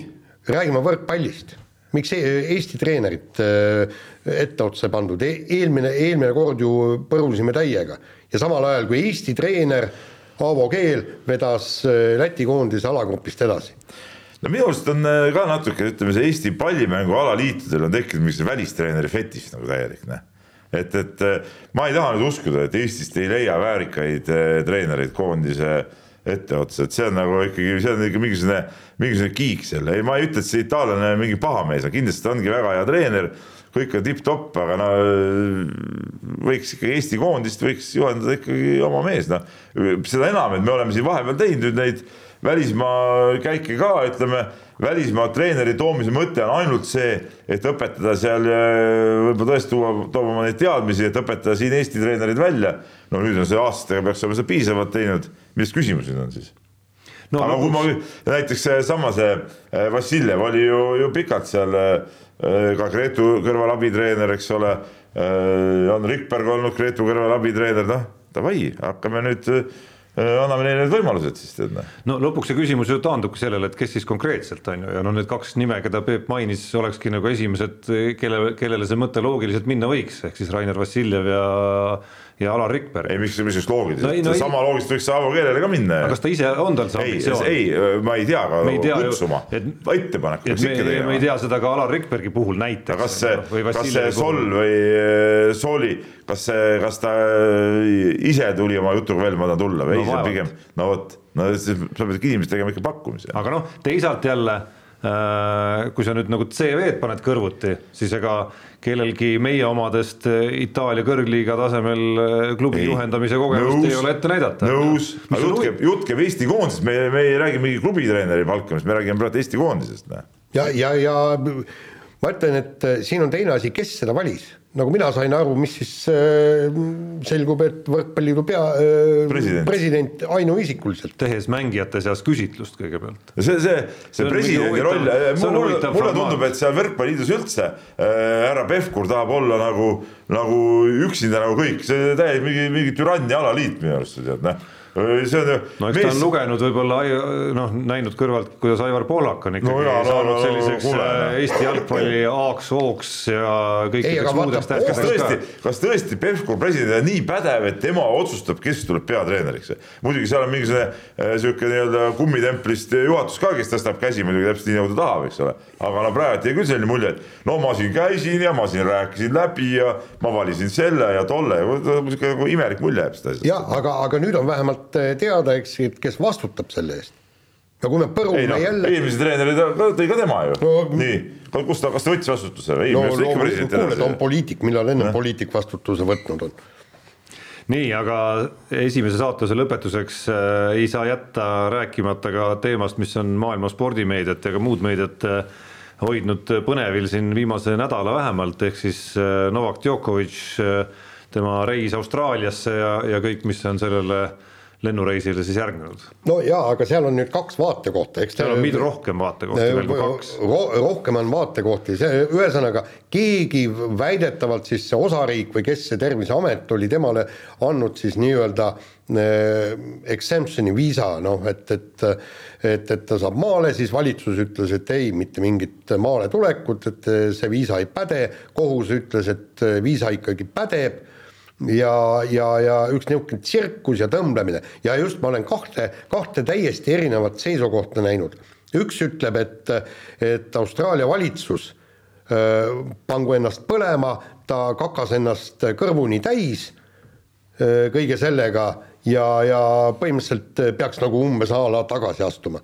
räägime võrkpallist miks Eesti treenerit äh, etteotsa pandud. E, eelmine, eelmine kord ju põrusime täiega. Ja samal ajal kui Eesti treener Aavo Keel vedas äh, Läti koondise alagrupist edasi. No minu arust on äh, ka natuke, ütleme, see Eesti pallimängu alaliitudel on tekkinud mingisugune välistreeneri fetiš nagu täielik, noh. et, et ma ei taha nüüd uskuda, et Eestist ei leia väärikaid treenereid koondise etteotsa, et see on nagu ikkagi, see on ikka mingisugune, mingisugune kiik seal, ei, ma ei ütle, et see itaallane mingi pahamees on, kindlasti ta ongi väga hea treener kõik on tipp-topp, aga no võiks ikka Eesti koondist võiks juhendada ikkagi oma mees, noh. seda enam, et me oleme siin vahepeal teinud nüüd neid välismaa käike ka, ütleme, välismaa treeneri toomise mõte on ainult see, et õpetada seal, võib-olla tõesti tuua, tooma oma neid teadmisi, et õpetada siin Eesti treenerid välja. no nüüd on see aastatega peaks olema seda piisavalt teinud, milles küsimus nüüd on siis? No aga kui ma näiteks seesama see Vassiljev oli ju, ju pikalt seal Äh, ka Gretu kõrval abitreener, eks ole. On Rikberg olnud Gretu kõrval abitreener, noh davai, hakkame nüüd anname neile need võimalused siis tead noh. no lõpuks see küsimus ju taandubki sellele, et kes siis konkreetselt on ju, ja no need kaks nime, keda Peep mainis, olekski nagu esimesed, kelle, kellele see mõte loogiliselt minna võiks, ehk siis Rainer Vassiljev ja ja Alar Rikberg. ei, miks, mis just loogiliselt No no sama loogiliselt võiks Aavo Keelele ka minna kas ta ise, on tal see ei, ambitsioon? ei, ma ei tea, aga kutsuma, et- ettepanek et peaks ikka me ei tegema. tea seda ka Alar Rikbergi puhul näiteks. kas see, kas see Sol või Soli, kas see, kas ta ise tuli oma jutuga välja, ma tahan tulla või No ei, see vaevalt. pigem, no vot, no siis sa pead inimestele tegema ikka pakkumise. aga noh, teisalt jälle äh, kui sa nüüd nagu CV-d paned kõrvuti, siis ega kellelgi meie omadest äh, Itaalia kõrgliiga tasemel äh, klubi Ei. juhendamise kogemust Nõus. ei ole ette näidata. nõus, aga jutt käib, jutt käib Eesti koondisest, me, me ei räägi mingi klubitreeneri palkamist, me räägime praegu Eesti koondisest, noh. ja, ja, ja ma ütlen, et äh, siin on teine asi, kes seda valis. nagu mina sain aru, mis siis äh, selgub, et võrkpalliliidu pea äh, President. president ainuisikuliselt. tehes mängijate seas küsitlust kõigepealt. see, see, See presidendi roll on mulle, mulle tundub, et seal võrkpalliliidus üldse äh, härra Pevkur tahab olla nagu, nagu üksinda nagu kõik, see täiesti mingi, mingi türannia alaliit minu arust, tead, noh. See on ju no eks ta on lugenud võib-olla noh, näinud kõrvalt, kuidas Aivar Pohlak on ikkagi No jaa, saanud no, no, selliseks kuule, äh, noh. Eesti jalgpalli A-hooks ja kõikideks muudeks tõesti ka., kas tõesti Pevkur president on nii pädev, et tema otsustab, kes tuleb peatreeneriks? muidugi seal on mingisugune äh, sihuke nii-öelda kummitemplist juhatus ka, kes tõstab käsi muidugi täpselt nii, nagu ta tahab, eks ole. aga no praegu jäi küll selline mulje, et no ma siin käisin ja ma siin rääkisin läbi ja ma valisin selle ja tolle, sihuke nagu imelik mulje jääb seda asjast. ja aga, aga nüüd on vähemalt äh, teada, eks, et kes vastutab selle eest. ja kui me põrume ei noh, jälle eelmise treeneri ta ka- tõi ka tema ju No- nii, kus ta, kas ta võttis vastutuse või? no loomulikult president kuule, ta on poliitik, millal enne poliitik vastutuse võtnud on? nii, aga esimese saatuse lõpetuseks äh, ei saa jätta rääkimata ka teemast, mis on maailma spordimeediat ja ka muud meediat äh, hoidnud põnevil siin viimase nädala vähemalt, ehk siis äh, Novak Djokovic äh,, tema reis Austraaliasse ja, ja kõik, mis on sellele lennureisile siis järgnenud. no jaa, aga seal on nüüd kaks vaatekohta, eks seal on mida rohkem vaatekohti veel kui kaks. ro rohkem on vaatekohti, see ühesõnaga keegi väidetavalt siis see osariik või kes see Terviseamet oli temale andnud siis nii-öelda eh, exemption'i viisa, noh et, et et, et ta saab maale, siis valitsus ütles, et ei, mitte mingit maale tulekut, et see viisa ei päde, kohus ütles, et viisa ikkagi pädeb ja, ja, ja üks niisugune tsirkus ja tõmblemine ja just ma olen kahte, kahte täiesti erinevat seisukohta näinud. üks ütleb, et, et Austraalia valitsus öö, pangu ennast põlema, ta kakas ennast kõrvuni täis öö, kõige sellega ja, ja põhimõtteliselt peaks nagu umbes a la tagasi astuma.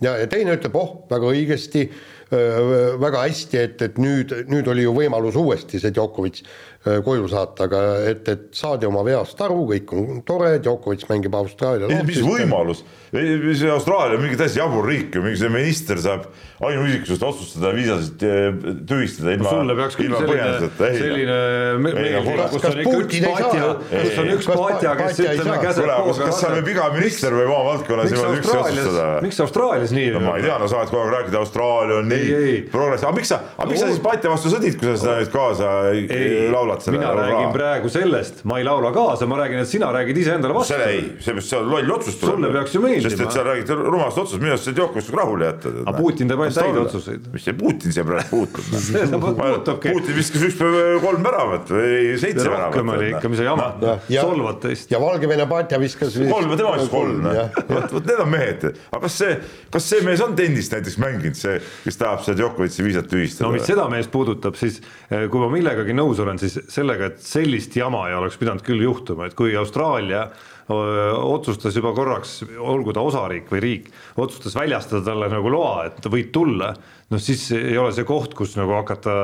ja, ja teine ütleb, oh, väga õigesti, väga hästi, et, et nüüd, nüüd oli ju võimalus uuesti see Djokovic koju saata, aga et, et saadi oma veast aru, kõik on tore, Djokovic mängib Austraalia ei, mis võimalus, see Austraalia on mingi täiesti jabur riik ju, mingi see minister saab ainuisikusest otsustada viisasid eh, tühistada ilma, sulle peaks küll selline, selline me- Ei, no meeldib, kuule, kus kas on Putin ei saa- ei, kus on ei, üks kas paatja, kes ei ütleme käseb kuule, kas, kas saab iga minister või maavaldkonna miks niimoodi üksi otsustada,? miks Austraalias nii no ma ei tea, no sa oled kogu aeg rääkinud, Austraalia on Ei, nii ei. progress, aga miks sa, aga miks sa siis Paite vastu sõdid, kui sa seda nüüd kaasa ei, ei, laulad selle mina räägin praegu sellest, ma ei laula kaasa, ma räägin, et sina räägid iseendale vastu. selle ei, seepärast see on loll otsus. Sulle peaks ju meeldima. sest et sa räägid rumalast otsust, minu arust see Djokovic tuleb rahule jätta. Aga Putin teeb ainult häid otsuseid. mis see Putin siia praegu puutub? See puutubki. Putin viskas üks päev kolm väravat või seitse väravat. rohkem oli ikka, mis sa jamad ja, ja, solvad teist. ja Valgevene paatja viskas kolm tema viskas kolm, jah. vot, vot need on mehed, aga kas see, kas see mees on tennist näiteks mänginud, see, kes tahab seda Djokovic'i viisat tühistada no mis? seda meest puudutab, siis eh, kui ma millegagi nõus olen, siis sellega, et sellist jama ei oleks pidanud küll juhtuma, et kui Austraalia otsustas juba korraks, olgu ta osariik või riik, otsustas väljastada talle nagu loa, et võid tulla, noh siis ei ole see koht, kus nagu hakata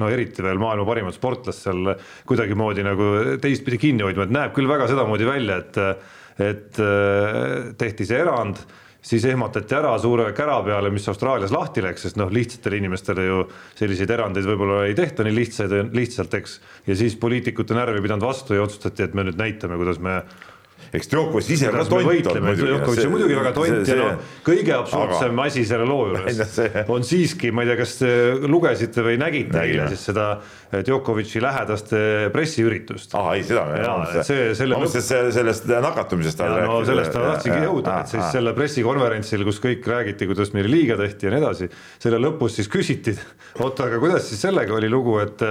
no eriti veel maailma parimat sportlast seal kuidagimoodi nagu teistpidi kinni hoidma, et näeb küll väga sedamoodi välja, et et tehti see erand siis ehmatati ära suure kära peale, mis Austraalias lahti läks, sest noh, lihtsatele inimestele ju selliseid erandeid võib-olla ei tehta nii lihtsaid, lihtsalt, eks. ja siis poliitikute närv ei pidanud vastu ja otsustati, et me nüüd näitame, kuidas me eks Djokovic ise ka tont on võitleme, Djokovic on muidugi väga tont ja noh, kõige absurdsem aga- asi selle loo juures on siiski, ma ei tea, kas te lugesite või nägite eile siis seda Djokovic'i lähedaste pressiüritust. aa ei, seda me Jaa, see- selle ma mõtlesin, et see sellest nakatumisest ja no sellest ma tahtsingi jõuda, et siis selle pressikonverentsil, kus kõik räägiti, kuidas meile liiga tehti ja nii edasi, selle lõpus siis küsiti, oota, aga kuidas siis sellega oli lugu, et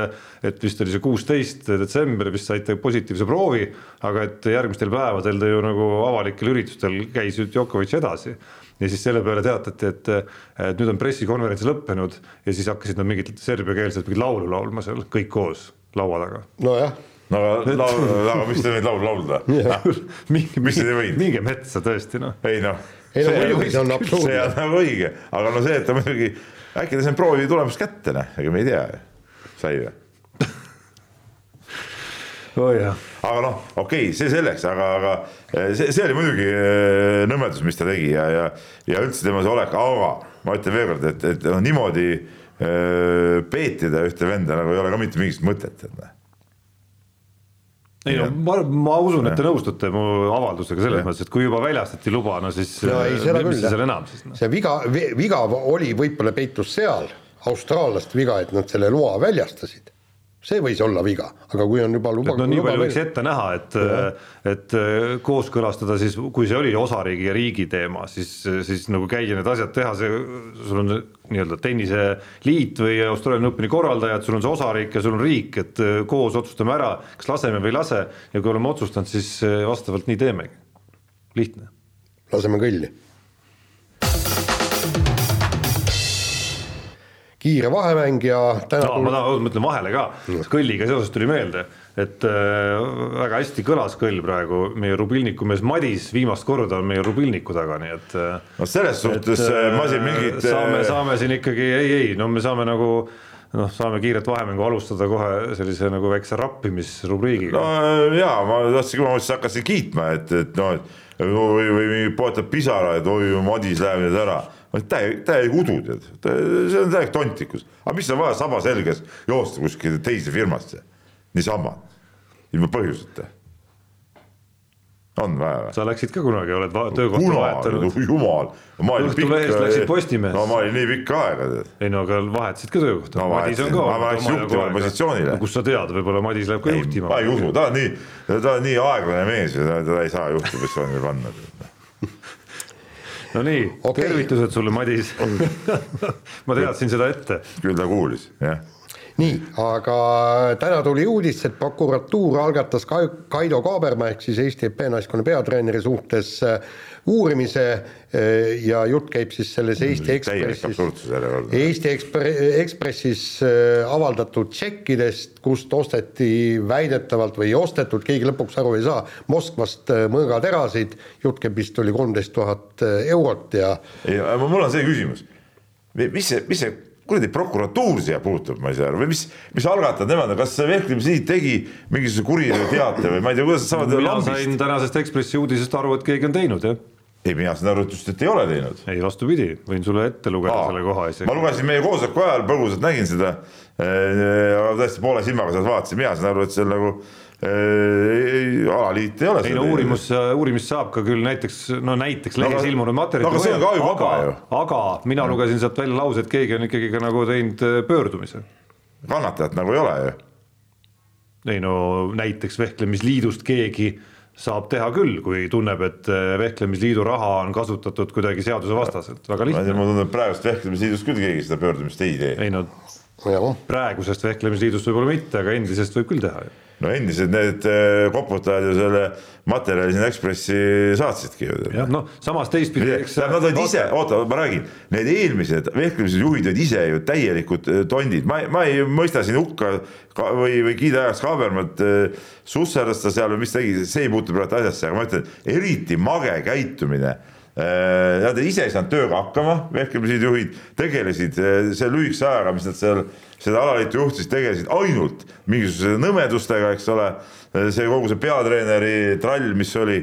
et vist oli see kuusteist detsember vist saite positiivse proovi, aga et järgmistel päevadel te ju nagu avalikel üritustel käis ju Djokovic edasi ja siis selle peale teatati, et, et nüüd on pressikonverents lõppenud ja siis hakkasid nad mingit serbiakeelset mingit laulu laulma seal kõik koos laua taga. nojah, no aga laul, aga mis te neid laulu laulda? minge, Mis te võid? minge metsa tõesti noh. ei noh, ei no see on see absurdne on. nagu õige, aga no see, et ta muidugi äkki ta saab proovi tulemust kätte, noh, ega me ei tea ju, sai või? oo jah, aga noh, okei okay,, see selleks, aga, aga eh, see, see oli muidugi eh, nõmedus, mis ta tegi ja, ja, ja üldse tema see olek, aga ma ütlen veelkord, et, et noh, niimoodi öö, peetida ühte venda nagu ei ole ka mitte mingisugust mõtet, et noh. ei no ma, ma usun, et te nõustute mu avaldusega selles mõttes, et kui juba väljastati luba, no siis No ei, mis seal enam siis noh. see viga, viga oli võib-olla peitus seal, austraallaste viga, et nad selle loa väljastasid. See võis olla viga, aga kui on juba luba. no nii palju võiks ette näha, et, et kooskõlastada siis, kui see oli osariigi ja riigi teema, siis, siis nagu käia need asjad teha, see, sul on nii-öelda tenniseliit või Austraalia Openi korraldajad, sul on see osariik ja sul on riik, et koos otsustame ära, kas laseme või ei lase ja kui oleme otsustanud, siis vastavalt nii teemegi. lihtne. laseme kõlli. Kiire vahemäng ja täna no, ma tahan, ma ütlen vahele ka, kõlliga seoses tuli meelde, et äh, väga hästi kõlas kõll praegu, meie rubilniku mees Madis viimast korda on meie rubilniku taga, nii et äh, no selles suhtes äh, ma siin mingit. saame, saame siin ikkagi ei, ei no me saame nagu noh, saame kiiret vahemängu alustada kohe sellise nagu väikse rappimisrubriigiga no no,. jaa, ma tahtsin, ma mõtlesin, hakkasin kiitma, et, et noh, et või, või poetab pisara, et oi, Madis läheb nüüd ära. täiega, täiega udu tead, see on täiega tontikus, aga mis on vaja saba selges joosta kuskile teise firmasse, niisama, ilma põhjuseta. On vaja või? sa läksid ka kunagi, oled töökohta vahetanud? jumal, ma olin Õhtulehest läksid Postimehesse. no ma olin nii pikka aega ei no aga vahetasid ka töökohta No Madis on ka Ma läksin juhtivale positsioonile. no kust sa tead, võib-olla Madis läheb ka juhtima ma ei usu, ta on nii, ta on nii aeglane mees ja ta ei saa juhtimispositsioonile panna. no nii okay., tervitused sulle, Madis. ma teadsin seda ette. küll ta kuulis, jah. nii, aga täna tuli uudis, et prokuratuur algatas Kai- Kaido Kaaberma ehk siis Eesti EP naiskonna peatreeneri suhtes äh, uurimise äh, ja jutt käib siis selles Eesti täielik Ekspressis. Eesti Ekspre- Ekspressis äh, avaldatud tšekkidest, kust osteti väidetavalt või ei ostetud, keegi lõpuks aru ei saa, Moskvast mõõgaterasid, jutt käib vist oli kolmteist tuhat eurot ja ei, mul on see küsimus, mis see, mis see kuradi prokuratuur siia puutub, ma ei saa aru, või mis, mis algatajad nemad on, kas vehklemisliit tegi mingisuguse kuriteoteate või ma ei tea, kuidas nad saavad mina lambist sain tänasest Ekspressi uudisest aru, et keegi on teinud jah. ei, mina sain aru, et ei ole teinud. ei vastupidi, võin sulle ette lugeda Aa, selle koha ma isegi. lugesin meie koosoleku ajal põgusalt nägin seda, aga tõesti poole silmaga sealt vaatasin, mina sain aru, et on nagu äh, alaliit ei ole. ei no uurimus, uurimist saab ka küll näiteks, no näiteks No lehes aga- ilmunud materjalid. no aga see on ka ju vaba ju. aga mina lugesin sealt välja lause, et keegi on ikkagi ka nagu teinud äh, pöördumise. kannatajat nagu ei ole ju. ei no näiteks Vehklemisliidust keegi saab teha küll, kui tunneb, et äh, Vehklemisliidu raha on kasutatud kuidagi seadusevastaselt, väga ma lihtne. mulle tundub praegust vehklemisliidust küll keegi seda pöördumist ei tee. ei no praegusest Vehklemisliidust võib-olla mitte, aga endisest võib küll teha ju. No endised need äh, koputajad ju selle materjali sinna Ekspressi saatsidki ju. jah, noh, samas teistpidi, eks. Nad olid ise, oota, ma räägin, need eelmised vehklemise juhid olid ise ju täielikud äh, tondid, ma, ma ei mõista siin hukka ka, või, või kiida heaks Kaabermat äh, susserdas ta seal või mis tegi, see ei puutu praegu asjasse, aga ma ütlen, eriti mage käitumine Nad ise ei saanud tööga hakkama, vehklemisliidu juhid tegelesid äh, selle lühikese ajaga, mis nad seal seda alaliitu juhtisid, tegelesid ainult mingisuguse nõmedustega, eks ole. see kogu see peatreeneri trall, mis oli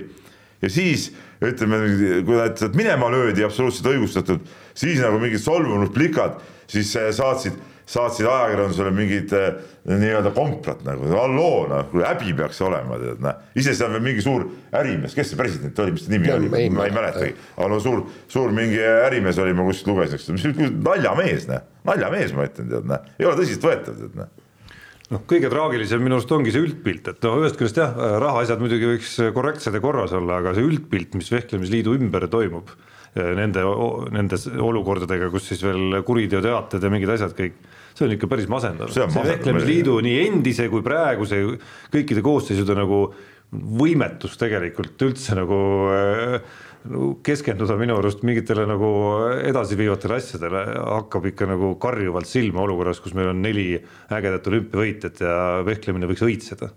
ja siis ütleme, kui nad minema löödi absoluutselt õigustatud, siis nagu mingid solvunud plikad siis äh, saatsid, saatsid ajakirjandusele mingid äh, nii-öelda komprat nagu, halloo noh, häbi peaks olema, tead noh. ise seal veel mingi suur ärimees, kes see president oli, mis ta nimi Ja, oli, ei ma ei mäleta. mäletagi, aga no suur, suur mingi ärimees oli, ma kuskilt lugesin, eks, naljamees noh, naljamees ma ütlen, tead noh, ei ole tõsiseltvõetav, tead noh. Noh, kõige traagilisem minu arust ongi see üldpilt, et no ühest küljest jah, rahaasjad muidugi võiks korrektsed ja korras olla, aga see üldpilt, mis vehklemisliidu ümber toimub, nende, nende olukordadega, kus siis veel kuriteoteated ja mingid asjad kõik, see on ikka päris masendav. See see vehklemisliidu nii endise kui praeguse kõikide koosseisude nagu võimetus tegelikult üldse nagu äh, keskenduda minu arust mingitele nagu edasiviivatele asjadele hakkab ikka nagu karjuvalt silma olukorras, kus meil on neli ägedat olümpiavõitjat ja vehklemine võiks õitseda.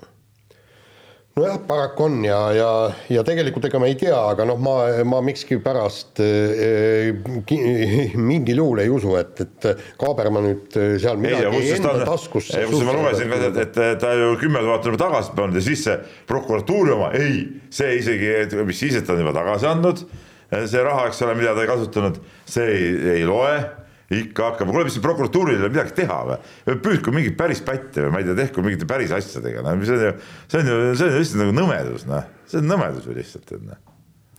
Nojah, paraku on ja, ja, ja tegelikult ega me ei tea, aga noh, ma, ma miskipärast eh, ki- mingil juhul ei usu, et, et Kaaberma nüüd seal ei, ja midagi ta enda on, taskusse ma lugesin ka, et, et ta ju kümme tuhat on juba tagasi pannud ja siis see prokuratuuri oma, ei, see isegi, mis siis, et ta on juba tagasi andnud, see raha, eks ole, mida ta ei kasutanud, see ei, ei loe ikka hakkab, kuule, mis siin prokuratuuril ei ole midagi teha või? püüdku mingeid päris pätte või ma ei tea, tehku mingite päris asjadega, noh, see on ju, see on ju, see on lihtsalt nagu nõmedus, noh, see on nõmedus ju lihtsalt, et noh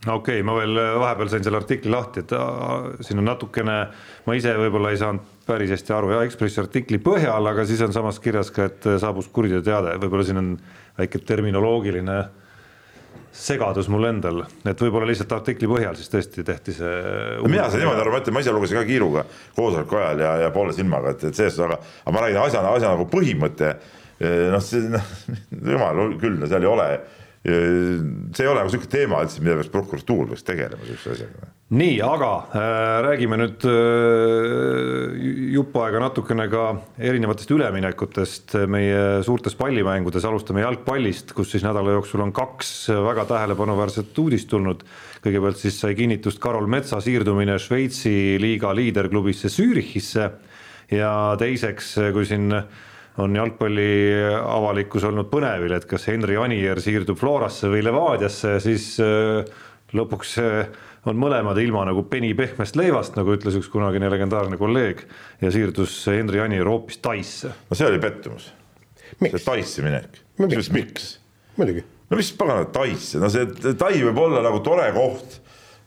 okei okay,, ma veel vahepeal sain selle artikli lahti, et aa, siin on natukene, ma ise võib-olla ei saanud päris hästi aru ja Ekspressi artikli põhjal, aga siis on samas kirjas ka, et saabus kuriteoteade, võib-olla siin on väike terminoloogiline segadus mul endal, et võib-olla lihtsalt artikli põhjal siis tõesti tehti see. mina sain niimoodi aru, ma ütlen, ma ise lugesin ka kiiruga koosoleku ajal ja, ja poole silmaga, et, et selles suhtes, aga, aga ma räägin asjana, asja nagu põhimõte. noh, see noh, jumal küll, seal ei ole, see ei ole nagu sihuke teema üldse, mida peaks prokuratuur peaks tegelema sihukese asjaga nii, aga äh, räägime nüüd äh, jupp aega natukene ka erinevatest üleminekutest meie suurtes pallimängudes, alustame jalgpallist, kus siis nädala jooksul on kaks väga tähelepanuväärset uudist tulnud. kõigepealt siis sai kinnitust Karol Metsa siirdumine Šveitsi liiga liiderklubisse Zürichisse ja teiseks, kui siin on jalgpalli avalikkus olnud põnevil, et kas Henri Anier siirdub Florasse või Levadiasse, siis äh, lõpuks äh, on mõlemad ilma nagu peni pehmest leivast, nagu ütles üks kunagine legendaarne kolleeg ja siirdus Henri Anier hoopis Taisse. no see oli pettumus. see Miks? Taisse minek. Miks? miks? muidugi. no mis pagana Taisse, no see Tai võib olla nagu tore koht.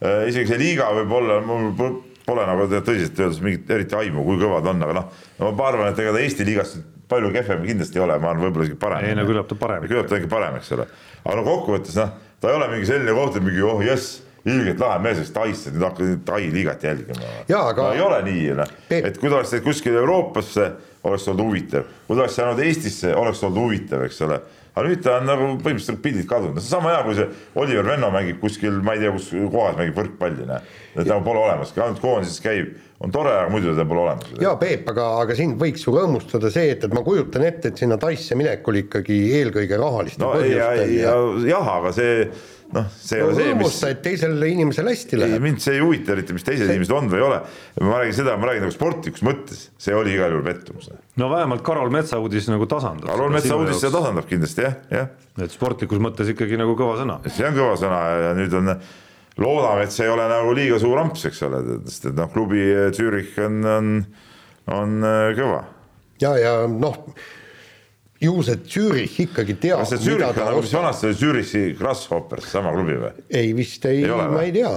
isegi see liiga võib olla, mul po- pole nagu tõsiselt öeldes mingit eriti aimu, kui kõvad on, aga noh, no ma arvan, et ega ta Eesti liigast palju kehvem kindlasti ei ole, ma arvan, võib-olla isegi parem. ei no küllap ta parem. küllap ta on ikka parem, eks ole. aga no kokkuvõttes noh, ta ei ole mingi selline koht, et mingi oh jess, ilgelt lahe mees, kes Taisse, nüüd hakkan Tai liigat jälgima. Jaa, aga- no, ei ole nii noh, et kui ta oleks läinud kuskile Euroopasse, oleks olnud huvitav, kui ta oleks jäänud Eestisse, oleks olnud huvitav, eks ole aga nüüd ta on nagu põhimõtteliselt pildid kadunud, see sama hea, kui see Oliver Venno mängib kuskil, ma ei tea, kus kohas mängib võrkpalli, noh. et nagu pole olemas, ainult koondises käib, on tore, aga muidu teda pole olemas. jaa, Peep, aga, aga sind võiks ju rõõmustada see, et, et ma kujutan ette, et sinna Taisse minek oli ikkagi eelkõige rahalistel no ja, põhjustel ja jah, aga see noh, see ei ole see, mis et teisel inimesel hästi ei, läheb. mind see ei huvita eriti, mis teised inimesed on või ei ole. ma räägin seda, ma räägin nagu sportlikus mõttes, see oli igal juhul pettumus. no vähemalt Karol Metsa uudis nagu tasandas. Karol Metsa uudis seda tasandab kindlasti jah, jah. et sportlikus mõttes ikkagi nagu kõva sõna. see on kõva sõna ja nüüd on, loodame, et see ei ole nagu liiga suur amps, eks ole, sest et noh, klubi Zürich on, on, on äh, kõva. ja, ja noh, ju see Zürich ikkagi teab, kas see Zürich on nagu, mis vanasti oli Zürichi Grasshoppers, sama klubi või? ei vist ei, Ei ma ei tea.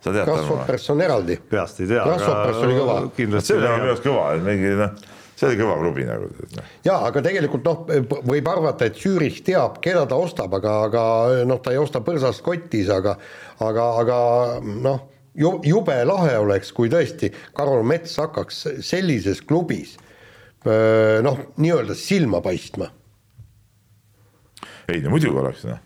Grasshoppers on eraldi. peast ei tea. Grasshoppers oli kõva. kindlasti see oli minu arust kõva, et mingi noh, see oli kõva klubi nagu. noh. jaa, aga tegelikult noh, võib arvata, et Zürich teab, keda ta ostab, aga, aga noh, ta ei osta põrsast kotis, aga aga, aga noh, ju jube lahe oleks, kui tõesti Karol Mets hakkaks sellises klubis noh, nii-öelda silma paistma. ei no muidugi oleks noh.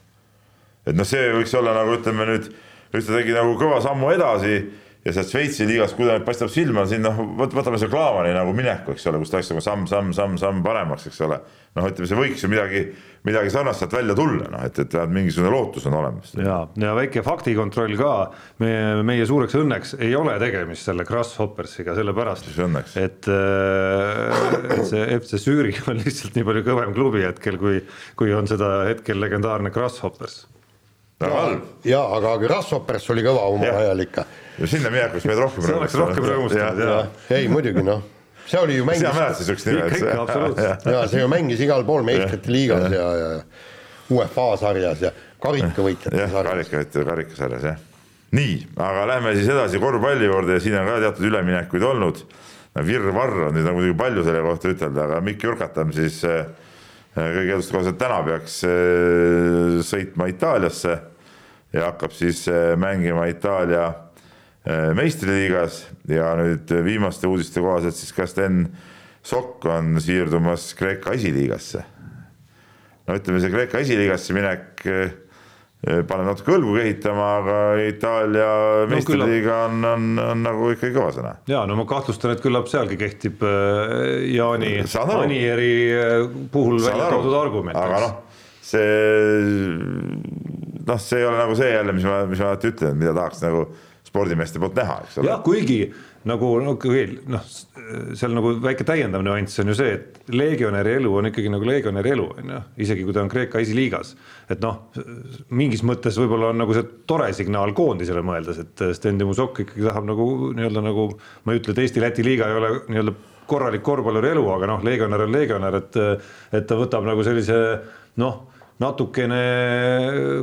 et noh, see võiks olla nagu ütleme nüüd, nüüd ta tegi nagu kõva sammu edasi ja sealt Šveitsi liigast, kui ta nüüd paistab silma siin noh, võtame see Klaavani nagu mineku, eks ole, kus ta läks nagu samm, samm, samm, samm paremaks, eks ole. noh, ütleme, see võiks ju midagi, midagi sarnast sealt välja tulla, noh, et, et vähemalt mingisugune lootus on olemas. ja, ja väike faktikontroll ka, meie, meie suureks õnneks ei ole tegemist selle Grasshoppersiga, sellepärast Mis õnneks? et, äh, et see FC Zürich on lihtsalt nii palju kõvem klubi hetkel, kui, kui on seda hetkel legendaarne Grasshoppers. väga halb. ja aga Grasshoppers oli kõva omal ajal ikka. Ja sinna minekust meid rohkem See oleks rohkem rõõmustanud, jaa. ei muidugi noh, see oli ju sina mängis mäletad siukest nime? Ikka, ikka, absoluutselt. ja see ju mängis igal pool meistrite liigas ja, ja UEFA sarjas ja karikavõitjate jah, sarjas. karika, karikasarjas jah. nii, aga lähme siis edasi korvpalli juurde ja siin on ka teatud üleminekuid olnud. virvarr on nüüd on muidugi palju selle kohta ütelda, aga Mikk Jurkatam siis äh, kõige eluskohaselt täna peaks äh, sõitma Itaaliasse ja hakkab siis äh, mängima Itaalia äh, meistriliigas ja nüüd viimaste uudiste kohaselt siis ka Sten Sokk on siirdumas Kreeka esiliigasse no ütleme, see Kreeka esiliigasse minek eh, paneb natuke õlgu kehitama, aga Itaalia meistriliiga on, on, on nagu ikkagi kõva sõna. ja no ma kahtlustan, et küllap sealgi kehtib äh, Jaani. Anieri äh, puhul välja toodud argument. aga noh, see noh, see ei ole nagu see jälle, mis ma, mis ma alati ütlen, mida tahaks nagu spordimeeste poolt näha, eks ole jah, kuigi nagu no veel noh, seal nagu väike täiendav nüanss on ju see, et legionäri elu on ikkagi nagu legionäri elu on ju, isegi kui ta on Kreeka esiliigas. et noh, mingis mõttes võib-olla on nagu see tore signaal koondisele mõeldes, et Sten Timosok ikkagi tahab nagu nii-öelda nagu ma ei ütle, et Eesti-Läti liiga ei ole nii-öelda korralik korvpalluri elu, aga noh, legionär on legionär, et et ta võtab nagu sellise noh natukene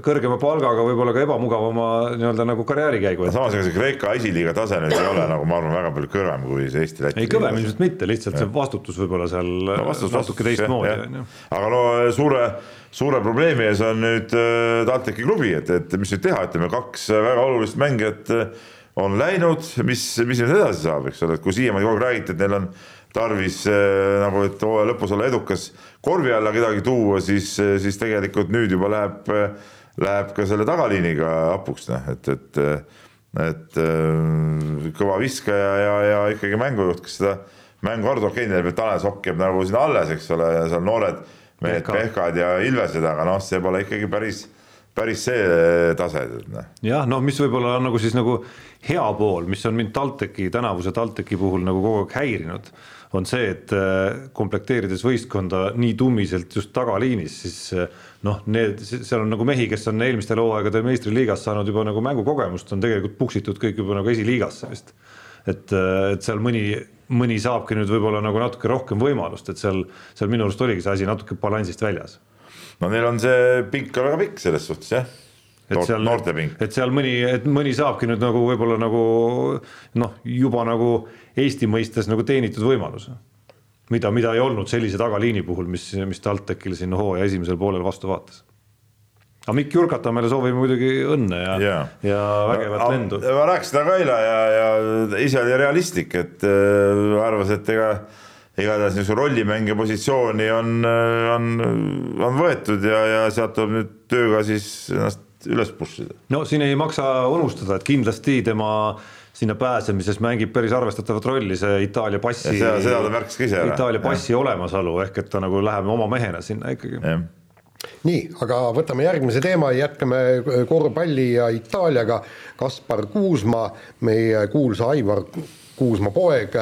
kõrgema palgaga võib-olla ka ebamugavama nii-öelda nagu karjäärikäigu, samas ega see Kreeka esiliiga tase nüüd ei ole nagu ma arvan, väga palju kõrgem kui see Eesti-Läti. ei kõvem ilmselt mitte, lihtsalt see vastutus võib-olla seal no, vastus, natuke teistmoodi on ju. Aga no suure, suure probleemi ees on nüüd äh, TalTechi klubi, et, et mis nüüd teha, ütleme kaks väga olulist mängijat äh, on läinud, mis, mis nüüd edasi saab, eks ole, et kui siiamaani kogu aeg räägiti, et neil on tarvis äh, nagu, et hooaja lõpus olla edukas, korvi alla kedagi tuua, siis, siis tegelikult nüüd juba läheb, läheb ka selle tagaliiniga hapuks, noh, et, et et kõva viskaja ja, ja ikkagi mängujuht, kes seda mängu arvab, okei, neil veel Tanel Sokk jääb nagu sinna alles, eks ole, ja seal noored mehed, Pehka. Pehkad ja Ilvesed, aga noh, see pole ikkagi päris, päris see tase, noh. jah, no mis võib-olla on nagu siis nagu hea pool, mis on mind TalTechi, tänavuse TalTechi puhul nagu kogu aeg häirinud, on see, et äh, komplekteerides võistkonda nii tummiselt just tagaliinis, siis äh, noh, need, seal on nagu mehi, kes on eelmistel hooaegadel meistriliigas saanud juba nagu mängukogemust, on tegelikult puksitud kõik juba nagu esiliigasse vist. et, et seal mõni, mõni saabki nüüd võib-olla nagu natuke rohkem võimalust, et seal, seal minu arust oligi see asi natuke balansist väljas no neil on see pink on väga pikk selles suhtes jah. Et seal, et seal mõni, et mõni saabki nüüd nagu võib-olla nagu noh, juba nagu Eesti mõistes nagu teenitud võimaluse. mida, mida ei olnud sellise tagaliini puhul, mis, mis TalTechil siin hooaja esimesel poolel vastu vaatas. aga Mikk Jurkatamele soovime muidugi õnne ja Jaa., ja vägevat lendu. ma rääkisin temaga eile ja, ja ise oli realistlik, et äh, arvas, et ega igatahes niisuguse rollimängija positsiooni on, on, on võetud ja, ja sealt tuleb nüüd tööga siis ennast üles push ida. no siin ei maksa unustada, et kindlasti tema sinna pääsemises mängib päris arvestatavat rolli see Itaalia passi. Ja seda- seda ta märkis ka ise ära. Itaalia passi olemasolu ehk et ta nagu läheb oma mehena sinna ikkagi. jah, nii, aga võtame järgmise teema, jätkame korvpalli ja Itaaliaga. Kaspar Kuusma, meie kuulsa Aivar Kuusma poeg,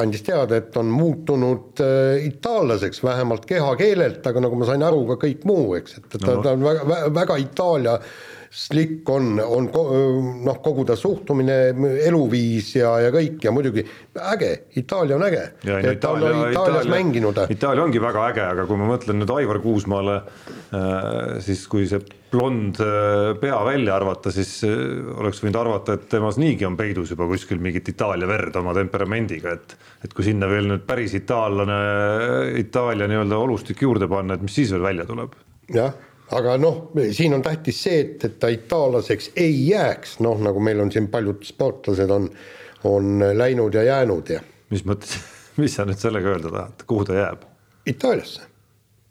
andis teada, et on muutunud äh, itaallaseks, vähemalt kehakeelelt, aga nagu ma sain aru, ka kõik muu, eks, et ta, ta on väga, väga itaaliaslik on, on noh, kogu ta suhtumine, eluviis ja, ja kõik ja muidugi äge, Itaalia on äge. no on Itaalias mänginud. Itaalia ongi väga äge, aga kui ma mõtlen nüüd Aivar Kuusmaale, siis kui see blond äh, pea välja arvata, siis äh, oleks võinud arvata, et temas niigi on peidus juba kuskil mingit Itaalia verd oma temperamendiga, et et kui sinna veel nüüd päris itaallane, Itaalia nii-öelda olustik juurde panna, et mis siis veel välja tuleb? jah, aga noh, siin on tähtis see, et, et ta itaallaseks ei jääks, noh nagu meil on siin paljud sportlased on, on läinud ja jäänud ja mis mõttes, mis sa nüüd sellega öelda tahad, kuhu ta jääb? Itaaliasse.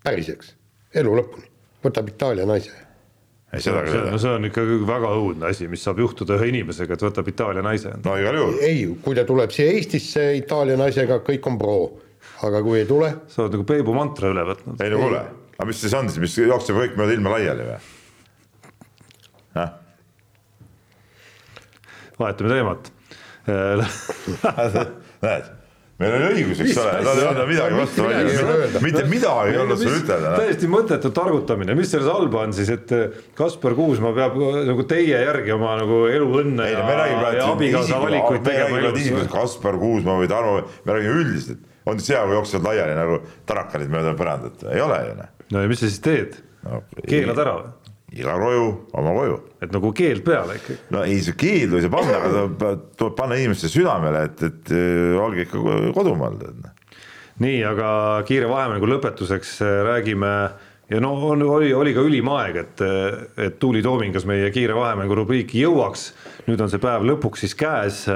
Päriseks, elu lõpuni, võtab Itaalia naise. ei seda see, no see on ikka väga õudne asi, mis saab juhtuda ühe inimesega, et võtab Itaalia naise. no igal juhul, ei, kui ta tuleb siia Eestisse Itaalia naisega, kõik on pro, aga kui ei tule, sa oled nagu Peebu mantra üle võtnud. ei no kuule, aga mis siis on siis, mis jookseb kõik mööda ilma laiali või? vahetame teemat. näed, meil oli õigus, eks ole, nad ei olnud midagi vastu Mitte midagi ei ole öelda. mitte midagi ei olnud sul ütelda. täiesti mõttetu targutamine, mis selles halba on siis, et eh, Kaspar Kuusma peab eh, nagu teie järgi oma nagu eluõnne ei ja, ja abikaasa valikuid tegema. Kaspar Kuusma või Tarmo, me räägime üldiselt. on see, kui jooksevad laiali nagu tarakanid mööda põrandat, ei ole ju noh no ja mis sa siis teed no,. keelad ära või? iga koju oma koju. et nagu keeld peale ikkagi. no ei, see keeldu ei saa panna, aga tuleb, tuleb panna inimeste südamele, et, et äh, olge ikka kodumaal, noh. nii, aga kiire vahemängu lõpetuseks äh, räägime ja no on, oli, oli ka ülim aeg, et, et Tuuli Toomingas meie kiire vahemängu rubriiki jõuaks. nüüd on see päev lõpuks siis käes.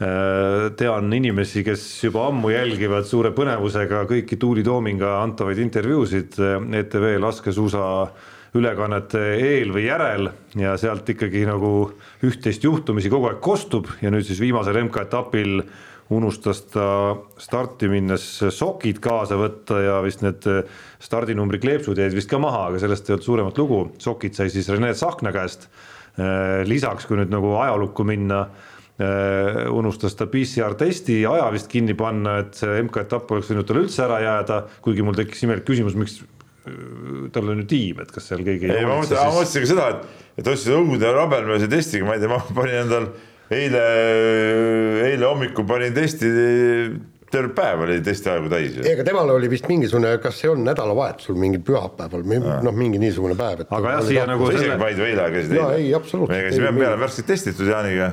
Tean inimesi, kes juba ammu jälgivad suure põnevusega kõiki Tuuli Toominga antavaid intervjuusid ETV laskesuusa ülekannete eel või järel ja sealt ikkagi nagu üht-teist juhtumisi kogu aeg kostub ja nüüd siis viimasel MK-etapil unustas ta starti minnes sokid kaasa võtta ja vist need stardinumbri kleepsud jäid vist ka maha, aga sellest ei olnud suuremat lugu, sokid sai siis Rene Tsahkna käest. lisaks, kui nüüd nagu ajalukku minna, unustas ta PCR testi aja vist kinni panna, et see MK-etapp oleks võinud talle üldse ära jääda, kuigi mul tekkis imelik küsimus, miks äh, tal on ju tiim, et kas seal keegi ei, ma mõtlen, ma siis- mõtlesin ka seda, et, et ostsin õude rabelmeelse testiga, ma ei tea, ma panin endal eile, eile hommikul panin testi, terve päev oli testiaegu täis ega temal oli vist mingisugune, kas see on nädalavahetusel mingil pühapäeval või noh, mingi niisugune päev, et Aga jah, siia nagu sa isegi Maidu eile käisid Jaa, ei, absoluutselt. me käisime, Ei, me ei. oleme värskelt testitud Jaaniga.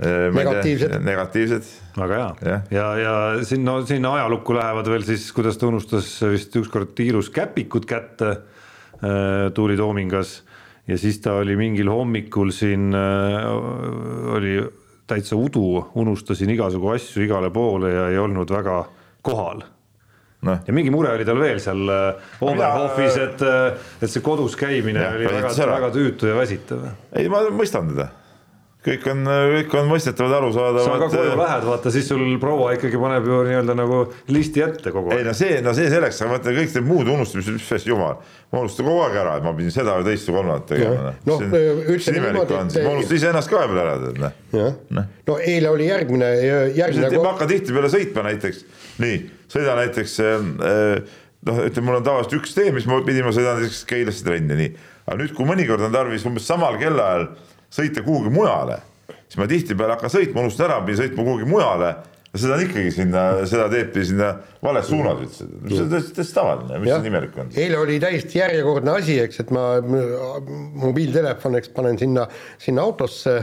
Negatiivsed. negatiivsed, väga hea Jah. ja, ja sinna, sinna ajalukku lähevad veel siis, kuidas ta unustas vist ükskord tiirus käpikud kätte äh, Tuuli Toomingas ja siis ta oli mingil hommikul siin äh, oli täitsa udu, unustasin igasugu asju igale poole ja ei olnud väga kohal noh, ja mingi mure oli tal veel seal äh, Oberhofis, et, et see kodus käimine Jah, oli väga väga tüütu ja väsitav. ei ma mõistan teda. Kõik on, kõik on mõistetavad, sa ka arusaadavad koju. lähed, vaata siis sul proua ikkagi paneb ju nii-öelda nagu listi ette kogu ei aeg. no see, no see selleks, aga vaata kõik need muud unustamised, mis asja jumal, ma unustan kogu aeg ära, et ma pidin seda või teist või kolmandat tegema. Noh, ütleme niimoodi, et- ma unustasin iseennast ka vahepeal ära, tead noh. jah, no eile oli järgmine, järgmine ma hakkan tihtipeale sõitma näiteks, nii, sõidan näiteks äh, noh, ütleme, mul on tavaliselt üks tee, mis ma pidin, ma sõidan näiteks Keilasse trenni, nii. aga nüüd, kui mõnikord on tarvis umbes samal kellaajal sõita kuhugi mujale, siis ma tihtipeale hakkan sõitma, unustan ära, pidin sõitma kuhugi mujale ja seda on ikkagi sinna, seda pidi sinna vales suunas üldse, see on täiesti tavaline, mis siin imelik on. eile oli täiesti järjekordne asi, eks, et ma mobiiltelefon, eks panen sinna, sinna autosse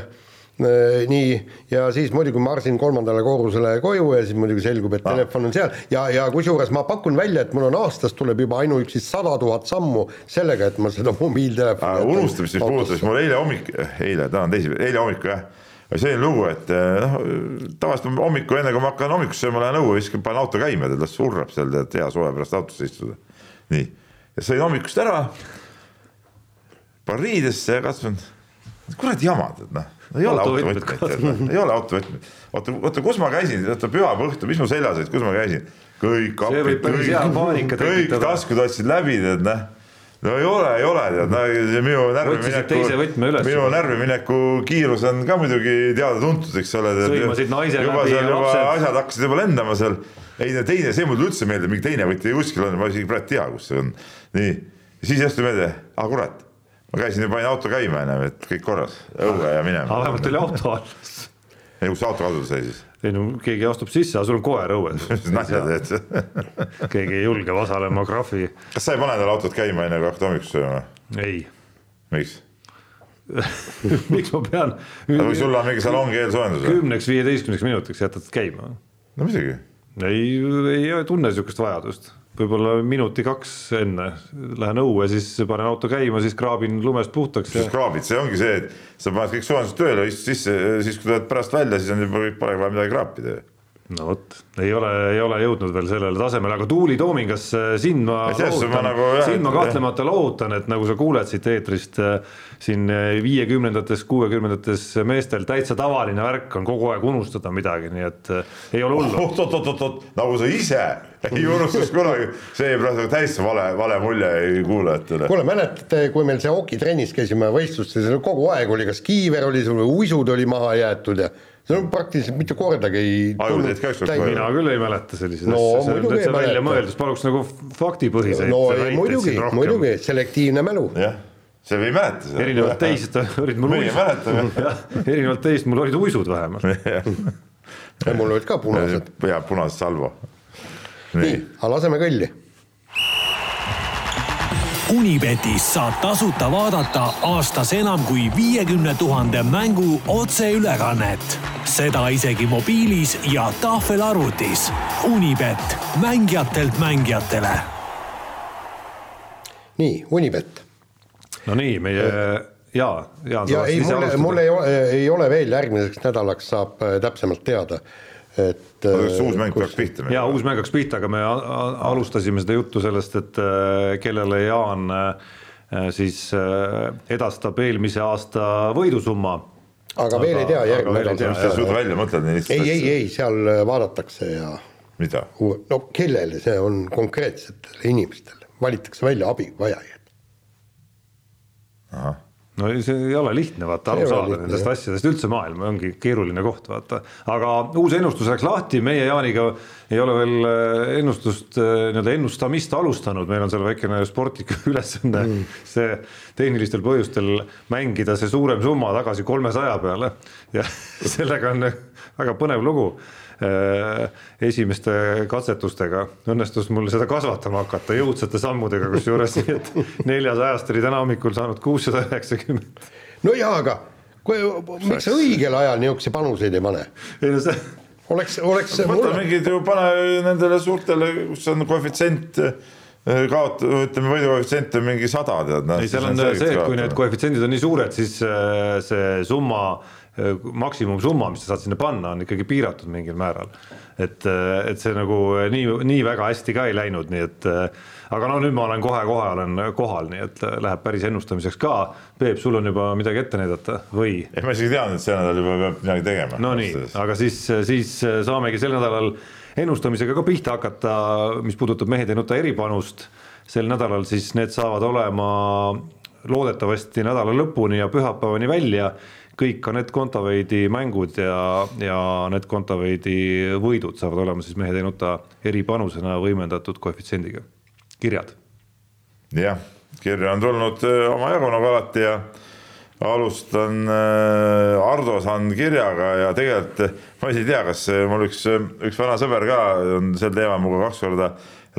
nii, ja siis muidugi marsin kolmandale korrusele koju ja siis muidugi selgub, et telefon on seal. Ja, ja kusjuures ma pakun välja, et mul on aastas tuleb juba ainuüksi sada tuhat sammu sellega, et ma seda mobiiltelefoni jätan. unustamist, mis puudutas, mul eile hommik, eile, täna on teisipäev, eile hommikul jah, oli selline lugu, et eh, noh, tavaliselt hommikul, enne kui ma hakkan hommikust sööma, lähen õue, viskan, panen auto käima, tead las surrab seal, tead hea suve pärast autosse istuda. nii, ja sõin hommikust ära, panen riidesse ja katsun, kuradi jama, tead noh, ei ole Autovõtmed noh, ei ole autovõtmeid. oota, oota, kus ma käisin, oota pühapäeva õhtul, mis mul seljas olid, kus ma käisin? kõik apid, kõik, kõik taskud otsid läbi, tead noh no ei ole, ei ole tead, no see minu üles minu närvimineku kiirus on ka muidugi teada-tuntud, eks ole. Sõimasid naise läbi ja lapsed. asjad hakkasid juba lendama seal. ei no teine, see mulle üldse meeldib, mingi teine võti kuskil on, ma isegi praegu ei tea, kus see on. nii, siis järsku meelde, ah kurat, ma käisin ja panin auto käima enam, et kõik korras, õue ja minema. aga vähemalt oli auto all. ei, kus auto kaduda sai siis? ei no keegi astub sisse, aga sul on koer õues. nalja teed. keegi ei julge Vasalemma krahvi, kas sa ei pane endale autot käima enne kui hakkad hommikust sööma? ei. miks? miks ma pean või sul on mingi salongi eelsoojendus või? kümneks, viieteistkümneks minutiks jätad käima? no muidugi ei, ei tunne sihukest vajadust, võib-olla minuti-kaks enne lähen õue, siis panen auto käima, siis kraabin lumest puhtaks siis kraabid, see ongi see, et sa paned kõik soojendused tööle, istud sisse, siis kui tuled pärast välja, siis on juba kõik pole vaja midagi kraapida. No vot, ei ole, ei ole jõudnud veel sellele tasemele, aga Tuuli Toomingas äh, sind ma lohutan nagu sind ma kahtlemata lohutan, et nagu sa kuuled siit eetrist, siin äh, viiekümnendates, kuuekümnendates meestel täitsa tavaline värk on kogu aeg unustada midagi, nii et äh, ei ole hullu. oot-oot-oot-oot, nagu sa ise ei unustaks kunagi, see jääb praegu täitsa vale, vale mulje kuulajatele. kuule, mäletate, kui meil see okitrennis käisime võistlustes, kogu aeg oli kas kiiver oli sul või uisud oli maha jäetud ja see on praktiliselt mitte kordagi ei Ajuteed ka ükskord kohe. mina küll ei mäleta selliseid No asju, see on täitsa välja mäleta. mõeldud, paluks nagu faktipõhiseid no muidugi muidugi, selektiivne mälu. jah, see ei mäleta seda. erinevalt teist olid mul meie uisud, erinevalt teist mul olid uisud vähemalt. mul olid ka punased. ja punased salvo. nii nii, aga laseme kõlli. Unibetis saab tasuta vaadata aastas enam kui viiekümne tuhande mängu otseülekannet. Seda isegi mobiilis ja tahvelarvutis. Unibet, mängijatelt mängijatele nii, Unibet. no nii, meie jaa, Jaan, ja ei, mul, mul ei ole, ei ole veel järgmiseks nädalaks saab äh, täpsemalt teada, et. äh, kas uus mäng peaks pihta jaa, uus mäng hakkas pihta, aga me alustasime seda juttu sellest, et äh, kellele Jaan äh, siis äh, edastab eelmise aasta võidusumma. Aga veel ei tea, järgmine sa ei saab suuda välja mõtelda nii lihtsalt ei, ei, ei, seal äh, vaadatakse ja mida? no kellele see on konkreetsetele inimestele, valitakse välja abivajajaid. No see ei ole lihtne vaata aru saada nendest jah. asjadest, üldse maailm ongi keeruline koht vaata. aga uus ennustus läks lahti, meie Jaaniga ei ole veel äh, ennustust, nii-öelda ennustamist alustanud, meil on seal väikene sportlik ülesanne mm., see tehnilistel põhjustel mängida see suurem summa tagasi kolmesaja peale ja sellega on väga põnev lugu esimeste katsetustega õnnestus mul seda kasvatama hakata jõudsate sammudega, kusjuures nii et neljasajast oli täna hommikul saanud kuussada üheksakümmend. no jaa, aga kui, miks sa õigel ajal niisuguseid panuseid ei pane? ei no see, oleks, oleks võta mul, mingid ju, pane nendele suurtele, kus on koefitsient, kaot-, ütleme võidukoefitsient on mingi sada, tead. ei seal on see, et kui need koefitsiendid on nii suured, siis äh, see summa, maksimumsumma, mis sa saad sinna panna, on ikkagi piiratud mingil määral. et, et see nagu nii, nii väga hästi ka ei läinud, nii et äh, aga no nüüd ma olen kohe-kohe olen kohal, nii et läheb päris ennustamiseks ka. Peep, sul on juba midagi ette näidata või? ei, ma isegi tean, et see nädal juba peab midagi tegema. no nii, aga siis, siis saamegi sel nädalal ennustamisega ka pihta hakata, mis puudutab Mehed ei nuta eripanust. sel nädalal siis need saavad olema loodetavasti nädala lõpuni ja pühapäevani välja kõik Anett Kontaveidi mängud ja, ja Anett Kontaveidi võidud saavad olema siis Mehed ei nuta eripanusena võimendatud koefitsiendiga, kirjad. jah, kirja on tulnud öö, omajagu nagu alati ja alustan äh, Ardo saan kirjaga ja tegelikult äh, ma isegi ei tea, kas äh, mul üks, üks vana sõber ka on sel teemal minuga kaks korda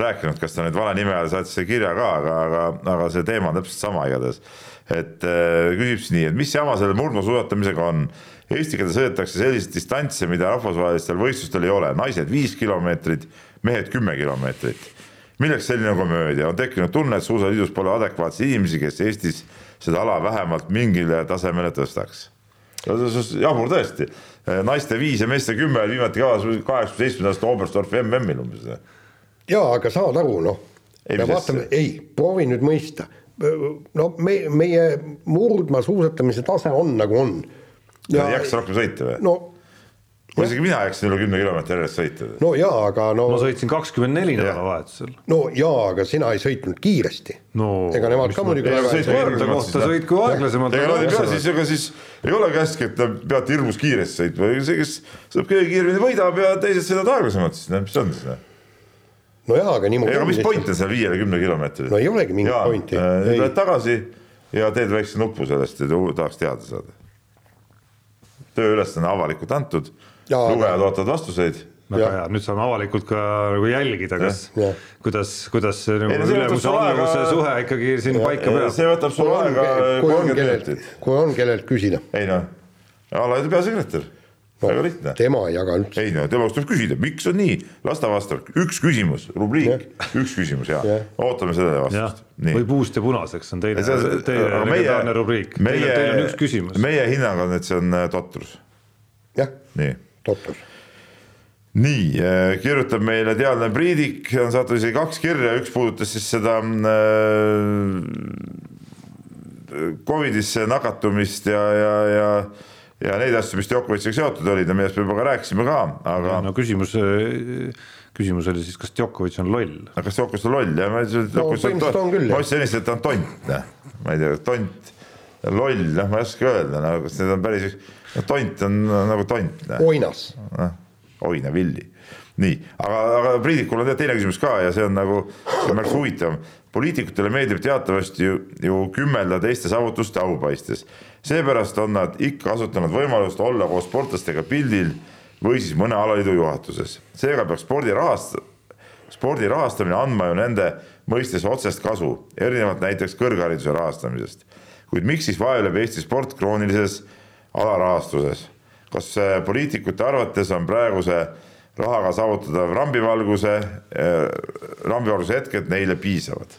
rääkinud, kas ta nüüd vale nime all saatis selle kirja ka, aga, aga, aga see teema on täpselt sama igatahes. et äh, küsib siis nii, et mis jama selle murdmaasuusatamisega on? Eesti keelde sõidetakse selliseid distantse, mida rahvusvahelistel võistlustel ei ole, naised viis kilomeetrit, mehed kümme kilomeetrit milleks selline komöödia, on tekkinud tunne, et suusaliidus pole adekvaatseid inimesi, kes Eestis seda ala vähemalt mingile tasemele tõstaks. jabur tõesti, naiste viis ja meeste kümme oli viimati kavas kaheksakümne seitsmenda aasta Oberstdorfi MM-il umbes. jaa, aga saad aru, noh. Ei, me mis vaatame, ei, proovi nüüd mõista. no me, meie murdmaasuusatamise tase on nagu on. ei jaksa rohkem sõita või? no, no isegi mina jaksin üle kümne kilomeetri järjest sõita. no jaa, aga no, ma sõitsin kakskümmend neli nädalavahetusel. no jaa, aga sina ei sõitnud kiiresti no ega nemad ka muidugi sõit sõitku aeglasemalt. ega nad ei pea siis, ega siis ei olegi hästi, et te peate hirmus kiiresti sõitma, see, kes saab kõige kiiremini võidab ja teised sõidavad aeglasemalt siis, mis on siis? no jaa, aga niimoodi ega mis lihtsalt. point on seal viiele kümne kilomeetril? no ei olegi mingit pointi äh, Ei. lähed tagasi ja teed väikse nupu sellest ja tahaks teada saada. tööülesanne avalikult antud, aga- lugejad ootavad vastuseid. väga hea, nüüd saame avalikult ka nagu jälgida, kas kuidas, kuidas nagu Ei, ülemuse alluvuse suhe ikkagi siin paika peab. see võtab sul aega kui on kolmkümmend minutit., kui on kellelt küsida, ei noh, Alaide peasekretär, väga lihtne. tema ei jaga üldse. ei no tema käest tuleb küsida, miks on nii, las ta vastab, üks küsimus, rubriik, üks küsimus ja ootame sellele vastust., või puust ja punaseks on teine, See- teine legendaarne rubriik. Teil, on üks küsimus. meie hinnang on, et see on äh, totrus, jah, nii. Totrus. nii, kirjutab meile teadlane Priidik, on saatnud isegi kaks kirja, üks puudutas siis seda äh, Covidisse nakatumist ja, ja, ja ja neid asju, mis Djokovic'iga seotud olid ja millest me juba ka rääkisime ka, aga no küsimus, küsimus oli siis, kas Djokovic on loll? aga kas Djokovic on loll ja ma ütlesin, et Djokovic on küll, jah. ma ütlesin ennist, et ta on tont, noh, ma ei tea, tont, loll, noh, ma ei oska öelda, no kas need on päris, tont on nagu tont. oinas. oina villi, nii, aga, aga Priidikul on teine küsimus ka ja see on nagu, märksa huvitavam. poliitikutele meeldib teatavasti ju, ju kümmelda teiste saavutuste aupaistes. seepärast on nad ikka kasutanud võimalust olla koos sportlastega pildil või siis mõne alaliidu juhatuses. seega peaks spordi rahast-, spordi rahastamine andma ju nende mõistes otsest kasu, erinevalt näiteks kõrghariduse rahastamisest. kuid miks siis vaevleb Eesti sport kroonilises alarahastuses? kas poliitikute arvates on praeguse rahaga saavutatav rambivalguse, rambivalguse hetked neile piisavad?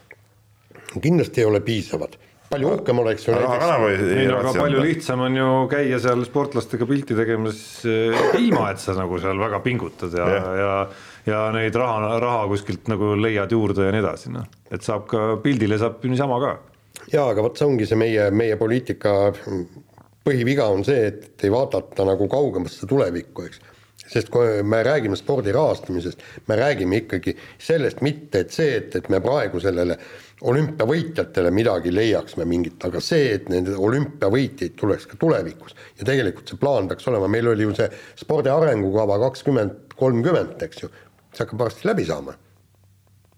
kindlasti ei ole piisavad palju uhkem oleks ju näiteks. ei no aga palju lihtsam on ju käia seal sportlastega pilti tegemas eh, ilma, et sa nagu seal väga pingutad ja, ja, ja, ja neid raha, raha kuskilt nagu leiad juurde ja nii edasi, noh. et saab ka pildile saab niisama ka. jaa, aga vot see ongi see meie, meie poliitika põhiviga on see, et ei vaadata nagu kaugemasse tulevikku, eks sest kui me räägime spordi rahastamisest, me räägime ikkagi sellest mitte, et see, et, et me praegu sellele olümpiavõitjatele midagi leiaks me mingit, aga see, et nende olümpiavõitjaid tuleks ka tulevikus. Ja tegelikult see plaan peaks olema, meil oli ju see spordi arengukava kakskümmend kolmkümmend, eks ju, see hakkab varsti läbi saama.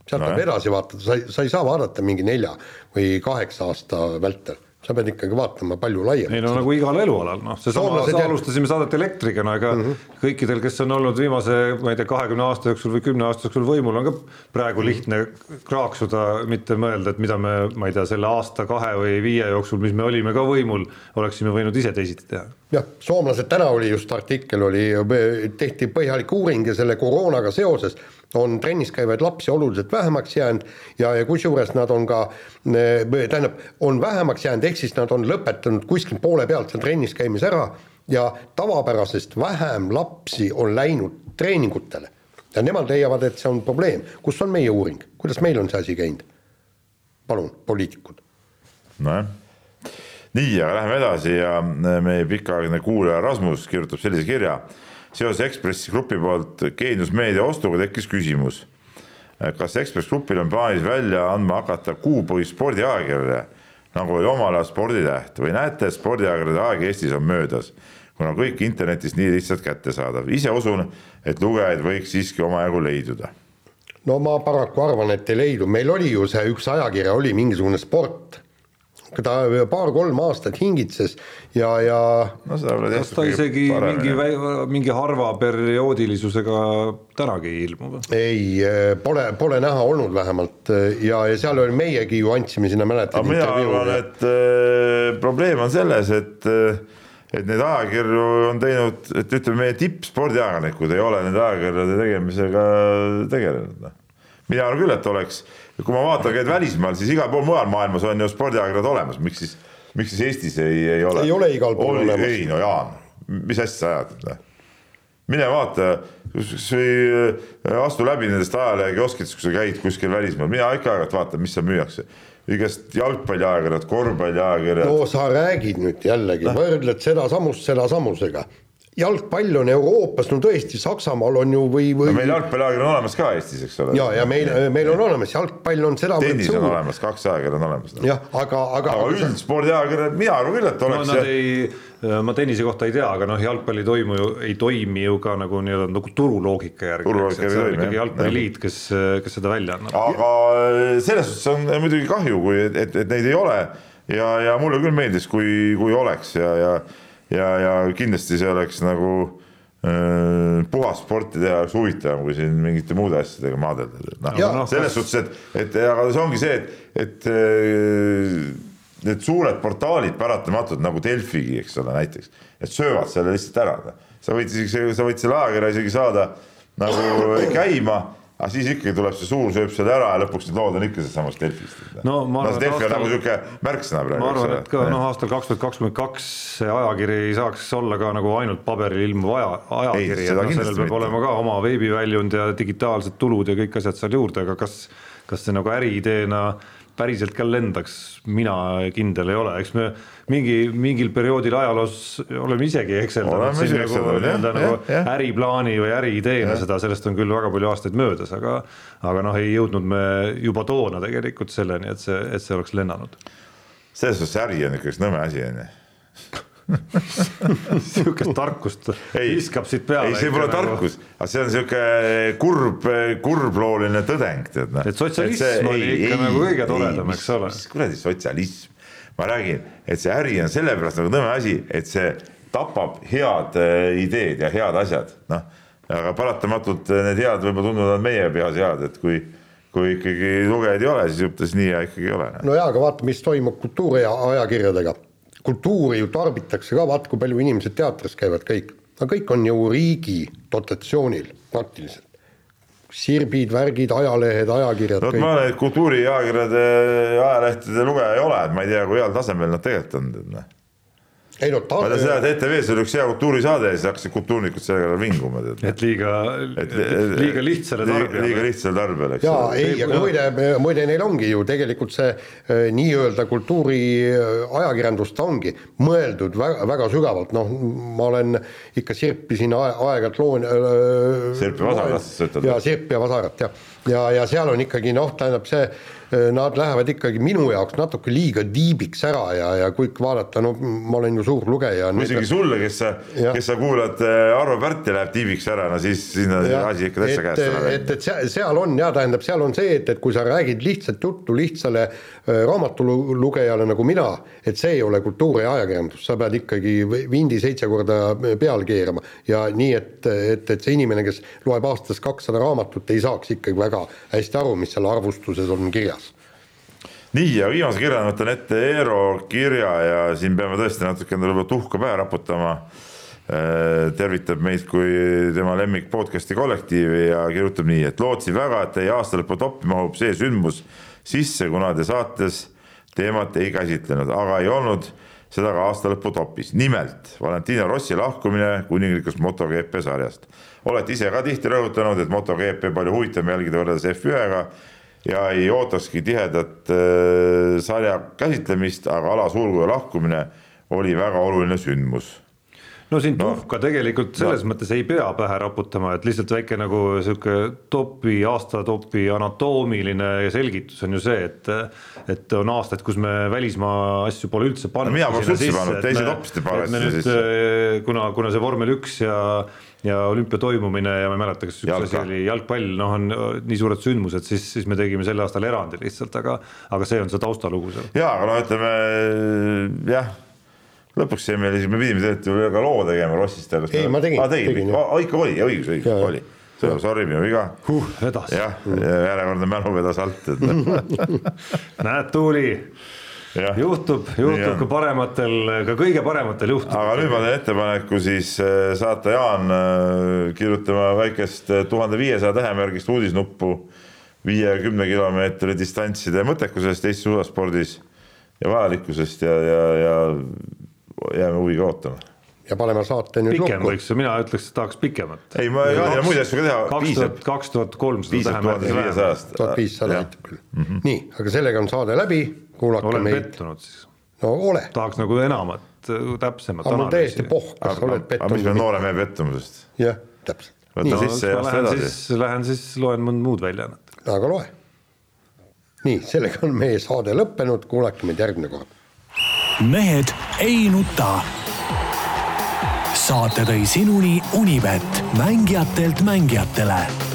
sealt no, edasi vaadata, sa ei, sa ei saa vaadata mingi nelja või kaheksa aasta vältel sa pead ikkagi vaatama palju laiemalt. ei no nagu igal elualal, noh, seesama, alustasime saadet elektriga, no ega mm -hmm. kõikidel, kes on olnud viimase, ma ei tea, kahekümne aasta jooksul või kümne aasta jooksul võimul, on ka praegu lihtne kraaksuda, mitte mõelda, et mida me, ma ei tea, selle aasta, kahe või viie jooksul, mis me olime ka võimul, oleksime võinud ise teisiti teha. jah, soomlased, täna oli just artikkel, oli, tehti põhjalik uuring ja selle koroonaga seoses on trennis käivaid lapsi oluliselt vähemaks jäänud ja, ja kusjuures nad on ka, tähendab, on vähemaks jäänud, ehk siis nad on lõpetanud kuskil poole pealt seal trennis käimise ära ja tavapärasest vähem lapsi on läinud treeningutele. ja nemad leiavad, et see on probleem. kus on meie uuring, kuidas meil on see asi käinud? palun, poliitikud. nojah, nii, aga läheme edasi ja meie pikaaegne kuulaja Rasmus kirjutab sellise kirja seoses Ekspressi Grupi poolt Geenius Meedia ostuga tekkis küsimus, kas Ekspress Grupil on plaanis välja andma hakata kuupõhist spordiajakirja, nagu oli omal ajal Sporditäht. Või näete, spordiajakirjade aeg Eestis on möödas, kuna kõik internetis nii lihtsalt kättesaadav, ise usun, et lugejaid võiks siiski omajagu leiduda. No ma paraku arvan, et ei leidu, meil oli ju see üks ajakiri oli mingisugune sport ta paar-kolm aastat hingitses ja, ja no, kas ta isegi mingi, mingi harva perioodilisusega tänagi ei ilmu või? ei, eh, pole, pole näha olnud vähemalt ja, ja seal oli meiegi ju andsime sinna, mäletad? mina arvan, et äh, probleem on selles, et äh, et neid ajakirju on teinud, et ütleme, meie tippspordiajakirjanikud ei ole nende ajakirjade tegemisega tegelenud, noh. mina arvan küll, et oleks kui ma vaatan, käid välismaal, siis igal pool mujal maailmas on ju spordiajakirjad olemas, miks siis, miks siis Eestis ei, ei ole? ei ole igal pool Oli, olemas. ei no Jaan, mis asja sa ajad, noh. mine vaata, äh, astu läbi nendest ajalehekioskitest, kui sa käid kuskil välismaal, mina ikka aeg-ajalt vaatan, mis seal müüakse igast jalgpalliajakirjad, korvpalliajakirjad. no sa räägid nüüd jällegi, võrdled sedasamust sedasamusega jalgpall on Euroopas, no tõesti, Saksamaal on ju või, või no meil jalgpalliajakiri on olemas ka Eestis, eks ole. ja, ja meil, meil on olemas, jalgpall on seda tennis on olemas, kaks ajakirja on olemas no.. jah, aga, aga aga üldspordiajakirjad, mina arvan küll, et oleks no, nad ei, ma tennise kohta ei tea, aga noh, jalgpall ei toimu ju, ei toimi ju ka nagu nii-öelda nagu turuloogika järgi. see on ikkagi jalgpalliliit, kes, kes seda välja annab. aga selles suhtes on muidugi kahju, kui, et, et neid ei ole ja, ja mulle küll meeldis, kui, kui oleks ja, ja ja, ja kindlasti see oleks nagu äh, puhas sporti teha oleks huvitavam kui siin mingite muude asjadega maadelda. noh, no, selles kas... suhtes, et, et aga see ongi see, et, et äh, need suured portaalid paratamatult nagu Delfigi, eks ole, näiteks, et söövad selle lihtsalt ära. sa võid isegi, sa võid selle ajakirja isegi saada nagu käima aga siis ikkagi tuleb see suur sööb selle ära ja lõpuks need lood on ikka sealsamast Delfist. no ma arvan no,, Delfi on nagu niisugune märksõna praegu. ma arvan, et ka noh, aastal kaks tuhat kakskümmend kaks see ajakiri ei saaks olla ka nagu ainult paberil ilmuv aja, ajakiri, et noh, sellel peab mitte. olema ka oma veebiväljund ja digitaalsed tulud ja kõik asjad seal juurde, aga kas, kas see nagu äriideena päriselt ka lendaks, mina kindel ei ole, eks me mingi, mingil perioodil ajaloos oleme isegi ekseldanud siin nagu nii-öelda nagu äriplaani või äriideena seda, sellest on küll väga palju aastaid möödas, aga aga noh, ei jõudnud me juba toona tegelikult selleni, et see, et see oleks lennanud. Selles suhtes äri on ikka üks nõme asi onju sihukest tarkust ei, viskab siit peale. ei, see pole nagu... tarkus, aga see on sihuke kurb, kurblooline tõdeng, tead noh. et sotsialism see, oli ei, ikka ei, nagu kõige toredam, eks ole. mis kuradi sotsialism, ma räägin, et see äri on sellepärast nagu nõme asi, et see tapab head äh, ideed ja head asjad, noh. aga paratamatult need head võib-olla tunduvad meie peas head, et kui kui ikkagi lugejaid ei ole, siis juhtus nii ja ikkagi ei ole. no jaa, aga vaata, mis toimub kultuuriajakirjadega kultuuri ju tarbitakse ka, vaata kui palju inimesed teatris käivad, kõik. aga kõik on ju riigi dotatsioonil praktiliselt. sirbid, värgid, ajalehed, ajakirjad. vot ma olen kultuuriajakirjade, ajalehtede lugeja ei ole, et ma ei tea, kui heal tasemel nad tegelikult on, ei no ta. ma tean seda, et ETV-s oli üks hea kultuurisaade ja siis hakkasid kultuurnikud selle peale vinguma. et liiga, liiga lihtsale tarbijale. liiga lihtsale tarbijale, eks. jaa, ei, aga muide, muide neil ongi ju tegelikult see äh, nii-öelda kultuuriajakirjandus, ta ongi mõeldud väga, väga sügavalt, noh, ma olen ikka sirpisin aeg-ajalt loon äh,. Sirp ja Vasarat, sa ütled? jaa, Sirp ja Vasarat, jah. ja, ja seal on ikkagi noh, tähendab see Äh, nad lähevad ikkagi minu jaoks natuke liiga tiibiks ära ja, ja kui vaadata, no ma olen ju suur lugeja. isegi sulle, kes sa, kes sa kuulad äh, Arvo Pärti läheb tiibiks ära, no siis, siis on asi ikka täitsa käest ära. et, et seal on ja tähendab, seal on see, et, et kui sa räägid lihtsat juttu lihtsale äh, raamatulugejale nagu mina, et see ei ole kultuur ja ajakirjandus, sa pead ikkagi vindi seitse korda peale keerama ja nii, et, et, et see inimene, kes loeb aastas kakssada raamatut, ei saaks ikkagi väga hästi aru, mis seal arvustuses on kirjas nii, ja viimase kirjana võtan ette Eero kirja ja siin peame tõesti natuke endale võib-olla tuhka pähe raputama. Äh, tervitab meid kui tema lemmik podcast'i kollektiivi ja kirjutab nii, et lootsin väga, et teie aastalõpu toppi mahub see sündmus sisse, kuna te saates teemat ei käsitlenud, aga ei olnud seda ka aastalõpu topis. nimelt Valentino Rossi lahkumine kuninglikust MotoGP sarjast. olete ise ka tihti rõhutanud, et MotoGP palju huvitavam jälgida võrreldes F1-ga ja ei ootakski tihedat äh, sarja käsitlemist, aga Ala Suurkuju lahkumine oli väga oluline sündmus no siin no, tuhka tegelikult selles no. mõttes ei pea pähe raputama, et lihtsalt väike nagu sihuke topi, aasta topi anatoomiline selgitus on ju see, et et on aastaid, kus me välismaa asju pole üldse pannud no,. mina poleks üldse pannud, teised hopsti pannud siis. Äh, kuna, kuna see vormel üks ja ja olümpia toimumine ja ma ei mäleta, kas üks asi oli jalgpall, noh, on nii suured sündmused, siis, siis me tegime sel aastal erandi lihtsalt, aga aga see on see taustalugu seal. jaa, aga no ütleme jah lõpuks jäime, me pidime tegelikult ka loo tegema Rossist. ei, ma tegin. aa, tegid, ikka oli, õigus, õigus, oli. Sorry, minu viga huh,. jah, järjekordne mälu vedas alt, et näed, Tuuli juhtub, juhtub ka parematel, ka kõige parematel juhtub. aga nüüd ma teen ettepaneku siis äh, saata Jaan äh, kirjutama väikest äh, tuhande viiesaja tähemärgist uudisnuppu viie-kümne kilomeetri distantside mõttekusest Eesti suusaspordis ja vajalikkusest ja, ja, ja jääme huviga ootama ja paneme saate nüüd pikem lukku. võiks, mina ütleks, et tahaks pikemat. ei, ma ei ole muid asju ka teha. kaks tuhat, kaks tuhat kolmsada tähemärki. tuhat viissada aitab küll. -hmm. nii, aga sellega on saade läbi, kuulake olen meid. olen pettunud siis. no ole. tahaks nagu enamat, täpsemat aga mul täiesti pohh, kas sa oled pettunud. aga mis me noore mehe pettumusest? jah, täpselt. võta nii. sisse ja astu edasi. Lähen siis loen mõnd muud väljaannet. aga loe. nii, sellega on meie saade lõppenud, kuulake meid järgmine kord. mehed ei nuta saate tõi sinuni Unibet, mängijatelt mängijatele